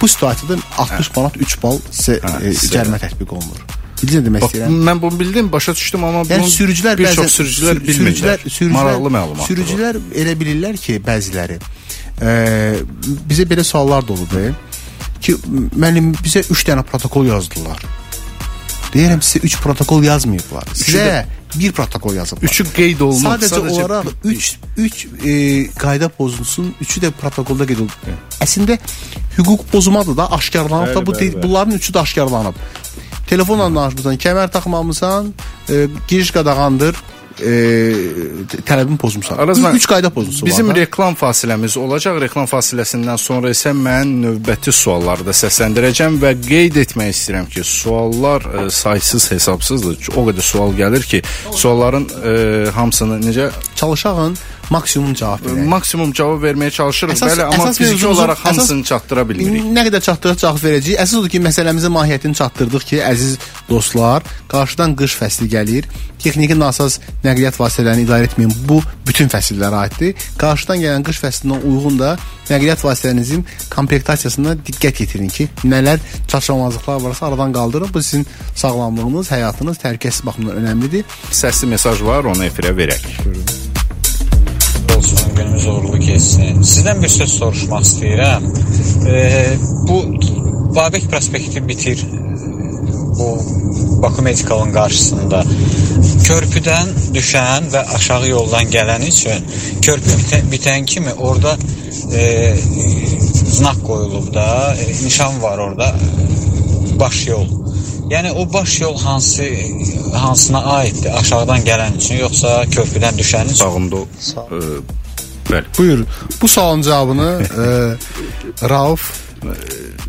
bu situasiyada 60 manat 3 bal Hə, e, cərimə tətbiq olunur. Demək Bax, istəyirəm? mən bunu bildim, başa düşdüm, amma Yəni bunu sürücülər bir bəzən çox sürücülər sür- bilmirlər. sürücülər, Maraqlı məlumat. Sürücülər elə bilirlər ki, bəziləri e, bizə belə suallar da olub e, ki, müəllim bizə 3 dənə protokol yazdılar. Deyirəm sizə 3 protokol yazmayıblar. Sizə bir protokol yazıblar. Üçü qeyd olunub. Sadəcə, olaraq 3 3 e, qayda pozulsun, üçü də protokolda qeyd olunub. Əslində hüquq pozumadır da, aşkarlanıb da Bəli, bu bəli, deyil, bəli. bunların üçü də aşkarlanıb. Telefonla danışmısan, kəmər taxmamısan, e, giriş qadağandır, e, tələbini pozmusan. Araz, mən- 3 qayda pozuntusu Bizim var. reklam fasiləmiz olacaq. Reklam fasiləsindən sonra isə mən növbəti sualları da səsləndirəcəm və qeyd etmək istəyirəm ki, suallar e, saysız hesabsızdır. O qədər sual gəlir ki, sualların e, hamısını necə çalışağın maksimum cavab verək. maksimum cavab verməyə çalışırıq. Əsas- Bəli, amma əsas fiziki mövzumuzun- olaraq əsas- hamısını çatdıra bilmirik. Nə qədər çatdırıq cavab verəcəyik. Əsas odur ki, məsələmizin mahiyyətini çatdırdıq ki, əziz dostlar, qarşıdan qış fəsli gəlir. Texniki nasaz nəqliyyat vasitələrini idarə etməyən bu bütün fəsillərə aiddir. Qarşıdan gələn qış fəslinə uyğun da nəqliyyat vasitələrinizin komplektasiyasına diqqət yetirin ki, nələr çatışmazlıqlar varsa aradan qaldırın. Bu sizin sağlamlığınız, həyatınız təhlükəsiz baxımdan önəmlidir. Səsli mesaj var, onu efirə verək. Olsun, günümüz uğurlu keçsin. Sizdən bir söz soruşmaq istəyirəm. E, bu Babək prospekti bitir bu Baku Medicalın qarşısında körpüdən düşən və aşağı yoldan gələn üçün körpü bitən, bitən kimi orada e, znak qoyulub da, e, nişan var orada. Baş yol. Yəni o baş yol hansı hansına aiddir? Aşağıdan gələn üçün yoxsa körpüdən düşən üçün? Sağımda e, bəli. Buyur. Bu sualın cavabını e, Rauf e,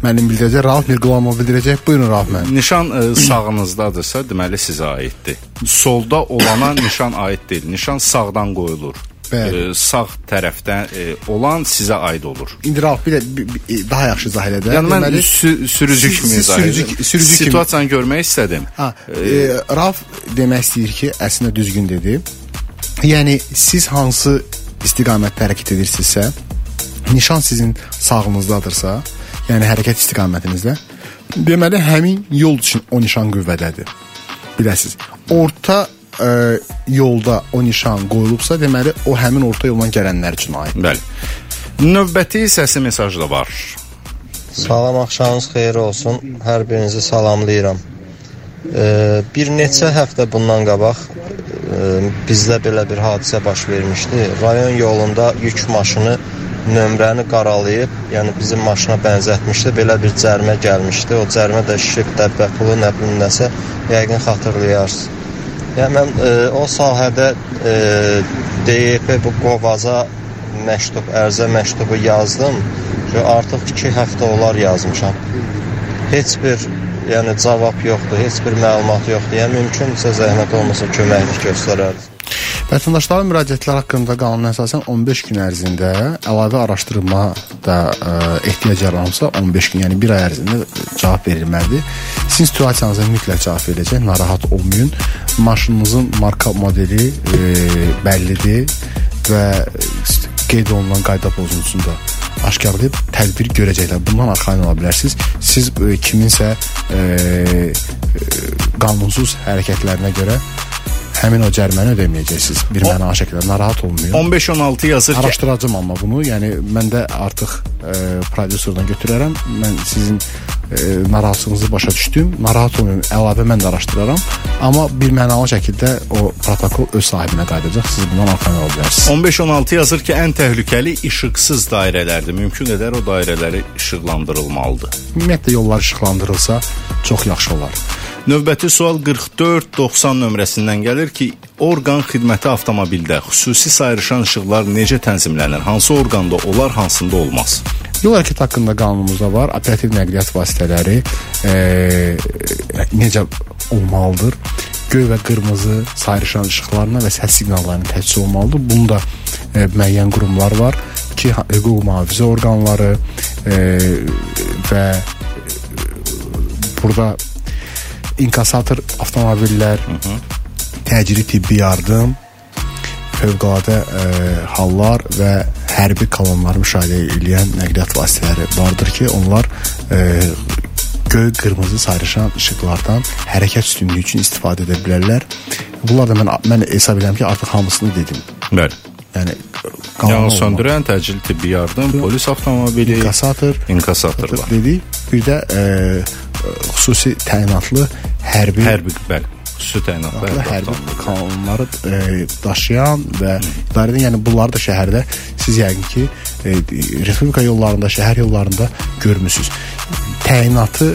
mənim bildirəcək, Rauf Mirqulomov bildirəcək. Buyurun Rauf müəllim. Nişan e, sağınızdadırsa, deməli sizə aiddir. Solda olana nişan aid deyil. Nişan sağdan qoyulur. Bəli. e, sağ tərəfdən e, olan sizə aid olur. İndi Rauf bir də bir- daha yaxşı izah elədi. Yəni mən Deməli, sü sürücü kimi izah sürücü- sürücü kimi- Situasiyanı görmək istədim. Ha, e, Rauf demək istəyir ki, əslində düzgün dedi. Yəni siz hansı istiqamətdə hərəkət edirsinizsə, nişan sizin sağınızdadırsa, yəni hərəkət istiqamətinizdə, deməli həmin yol üçün o nişan qüvvədədir. Biləsiz. Orta e, yolda o nişan qoyulubsa, deməli o həmin orta yoldan gələnlər üçün aid. Bəli. Növbəti səsi mesaj da var. Salam axşamınız xeyir olsun. Hər birinizi salamlayıram. Ee, bir neçə həftə bundan qabaq e, bizdə belə bir hadisə baş vermişdi. Rayon yolunda yük maşını nömrəni qaralayıb, yəni bizim maşına bənzətmişdi. Belə bir cərimə gəlmişdi. O cərimə də şişib dəbbə pulu, nə bilim nəsə, yəqin xatırlayarsınız. Yəni mən e, o sahədə e, DYP bu qovaza məktub, ərizə məktubu yazdım. Ki artıq 2 həftə olar yazmışam. Heç bir yəni cavab yoxdur, heç bir məlumat yoxdur. Yəni mümkünsə zəhmət olmasa köməklik göstərərdiniz. Vətəndaşların müraciətləri haqqında qanuna əsasən 15 gün ərzində əlavə araşdırma da ə, ehtiyac yaranırsa 15 gün, yəni 1 ay ərzində cavab verilməlidir. Sizin situasiyanıza mütləq cavab veriləcək, narahat olmayın. Maşınınızın marka modeli ə, bəllidir və qeyd olunan qayda pozuntusunda aşkarlayıb tədbir görəcəklər. Bundan arxayın ola bilərsiniz. Siz ə, kiminsə ə, qanunsuz hərəkətlərinə görə həmin o cəriməni ödəməyəcəksiniz. Bir məna şəkildə narahat olmayın. 15-16 yazır ki, Araşdıracağam amma bunu. Yəni mən də artıq e, prodüserdən götürərəm. Mən sizin e, narahatlığınızı başa düşdüm. Narahat olmayın. Əlavə mən də araşdıraram. Amma bir mənalı şəkildə o protokol öz sahibinə qayıdacaq. Siz bundan arxayın ola bilərsiniz. 15-16 yazır ki, ən təhlükəli işıqsız dairələrdir. Mümkün qədər o dairələri işıqlandırılmalıdır. Ümumiyyətlə yollar işıqlandırılsa çox yaxşı olar. Növbəti sual 4490 nömrəsindən gəlir ki, orqan xidməti avtomobildə xüsusi sayrışan işıqlar necə tənzimlənir? Hansı orqanda olar, hansında olmaz? Yol hərəkəti haqqında qanunumuzda var. Operativ nəqliyyat vasitələri e, necə olmalıdır? Göy və qırmızı sayrışan işıqlarına və səs siqnallarına təchiz olmalıdır. Bunda e, müəyyən qurumlar var ki, hüquq mühafizə orqanları e, və burada inkasator avtomobillər, təcili tibbi yardım, fövqəladə ə, hallar və hərbi kolonları müşahidə edən nəqliyyat vasitələri vardır ki, onlar ə, göy, qırmızı sayrışan işıqlardan hərəkət üstünlüyü üçün istifadə edə bilərlər. Bunlar da mən mən hesab edirəm ki, artıq hamısını dedim. Bəli. Yəni Yanğın söndürən, təcili tibbi yardım, polis avtomobili, inkasator inkasatorlar. dedik. Bir də ə, xüsusi təyinatlı hərbi Hərbi, bəli. Xüsusi təyinatlı hərbi hərbi kanunları e, daşıyan və idarə edən, yəni bunları da şəhərdə siz yəqin ki, e, respublika yollarında, şəhər yollarında görmüsüz. Təyinatı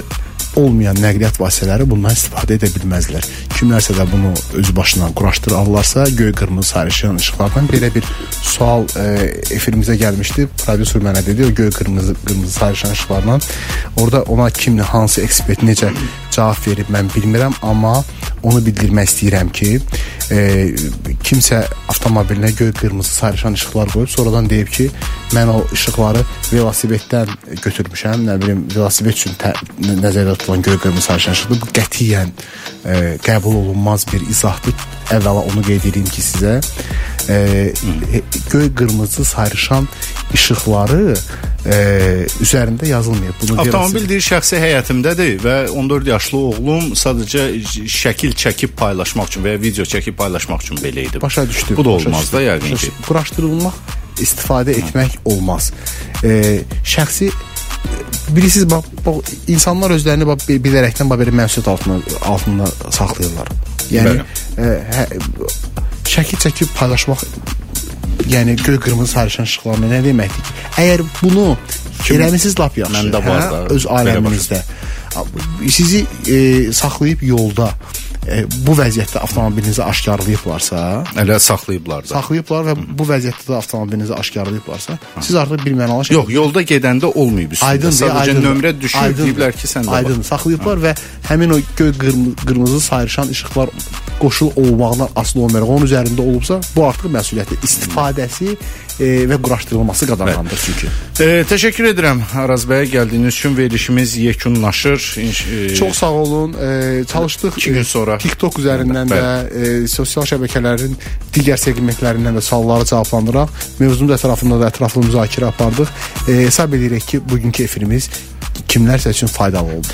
olmayan nəqliyyat vasitələri bundan istifadə edə bilməzlər. Kimlərsə də bunu öz başına quraşdırarlarsa, göy qırmızı sayrışan işıqlardan belə bir sual e, efirimizə gəlmişdi. Prodüser mənə dedi, o göy qırmızı qırmızı sayrışan işıqlardan orada ona kimlə hansı ekspert necə cavab verib mən bilmirəm, amma onu bildirmək istəyirəm ki, e, kimsə avtomobilinə göy qırmızı sayrışan işıqlar qoyub sonradan deyib ki, mən o işıqları velosipeddən götürmüşəm, nə bilim, velosiped üçün nəzərdə tutulan göy qırmızı sayrışan işıqdır. Bu qətiyyən e, qəbul olunmaz bir izahdır. Əvvəla onu qeyd edeyim ki, sizə e, göy qırmızı sayrışan işıqları e, üzərində yazılmayıb. Bunu Avtomobil deyir şəxsi həyətimdədir və 14 yaşlı oğlum sadəcə şəkil çəkib paylaşmaq üçün və ya video çəkib paylaşmaq üçün belə idi. Başa düşdüm. Bu da olmaz da yəqin ki. Quraşdırılmaq, istifadə etmək olmaz. E, şəxsi bilirsiniz bax, bax insanlar özlərini bax bi- bilərəkdən bax belə məsuliyyət altında altında saxlayırlar. Yəni e, hə, şəkil çəkib paylaşmaq yəni göy qırmızı sarışın işıqlarla nə deməkdir ki? Əgər bunu eləmisiniz lap yaxşı. Məndə var da, öz aləminizdə sizi e, saxlayıb yolda e, bu vəziyyətdə avtomobilinizi aşkarlayıblarsa, Elə saxlayıblar da. saxlayıblar və bu vəziyyətdə də avtomobilinizi aşkarlayıblarsa, siz artıq bir mənalı şey Yox, yolda gedəndə olmayıb üstündə. Aydın Sadəcə nömrə düşür, deyiblər ki, səndə var. Aydın. saxlayıblar və həmin o göy qırmızı, qırmızı sayrışan işıqlar qoşul olmaqdan asılı olmayaraq onun üzərində olubsa, bu artıq məsuliyyətli istifadəsi e, və quraşdırılması qadağandır çünki. E, təşəkkür edirəm Araz bəy gəldiyiniz üçün verilişimiz yekunlaşır. E, Çox sağ olun. E, çalışdıq İki gün sonra. TikTok üzərindən də, e, sosial şəbəkələrin digər segmentlərindən də sualları cavablandıraq. Mövzunun da ətrafında da ətraflı müzakirə apardıq. E, hesab edirik ki, bugünkü efirimiz kimlərsə üçün faydalı oldu.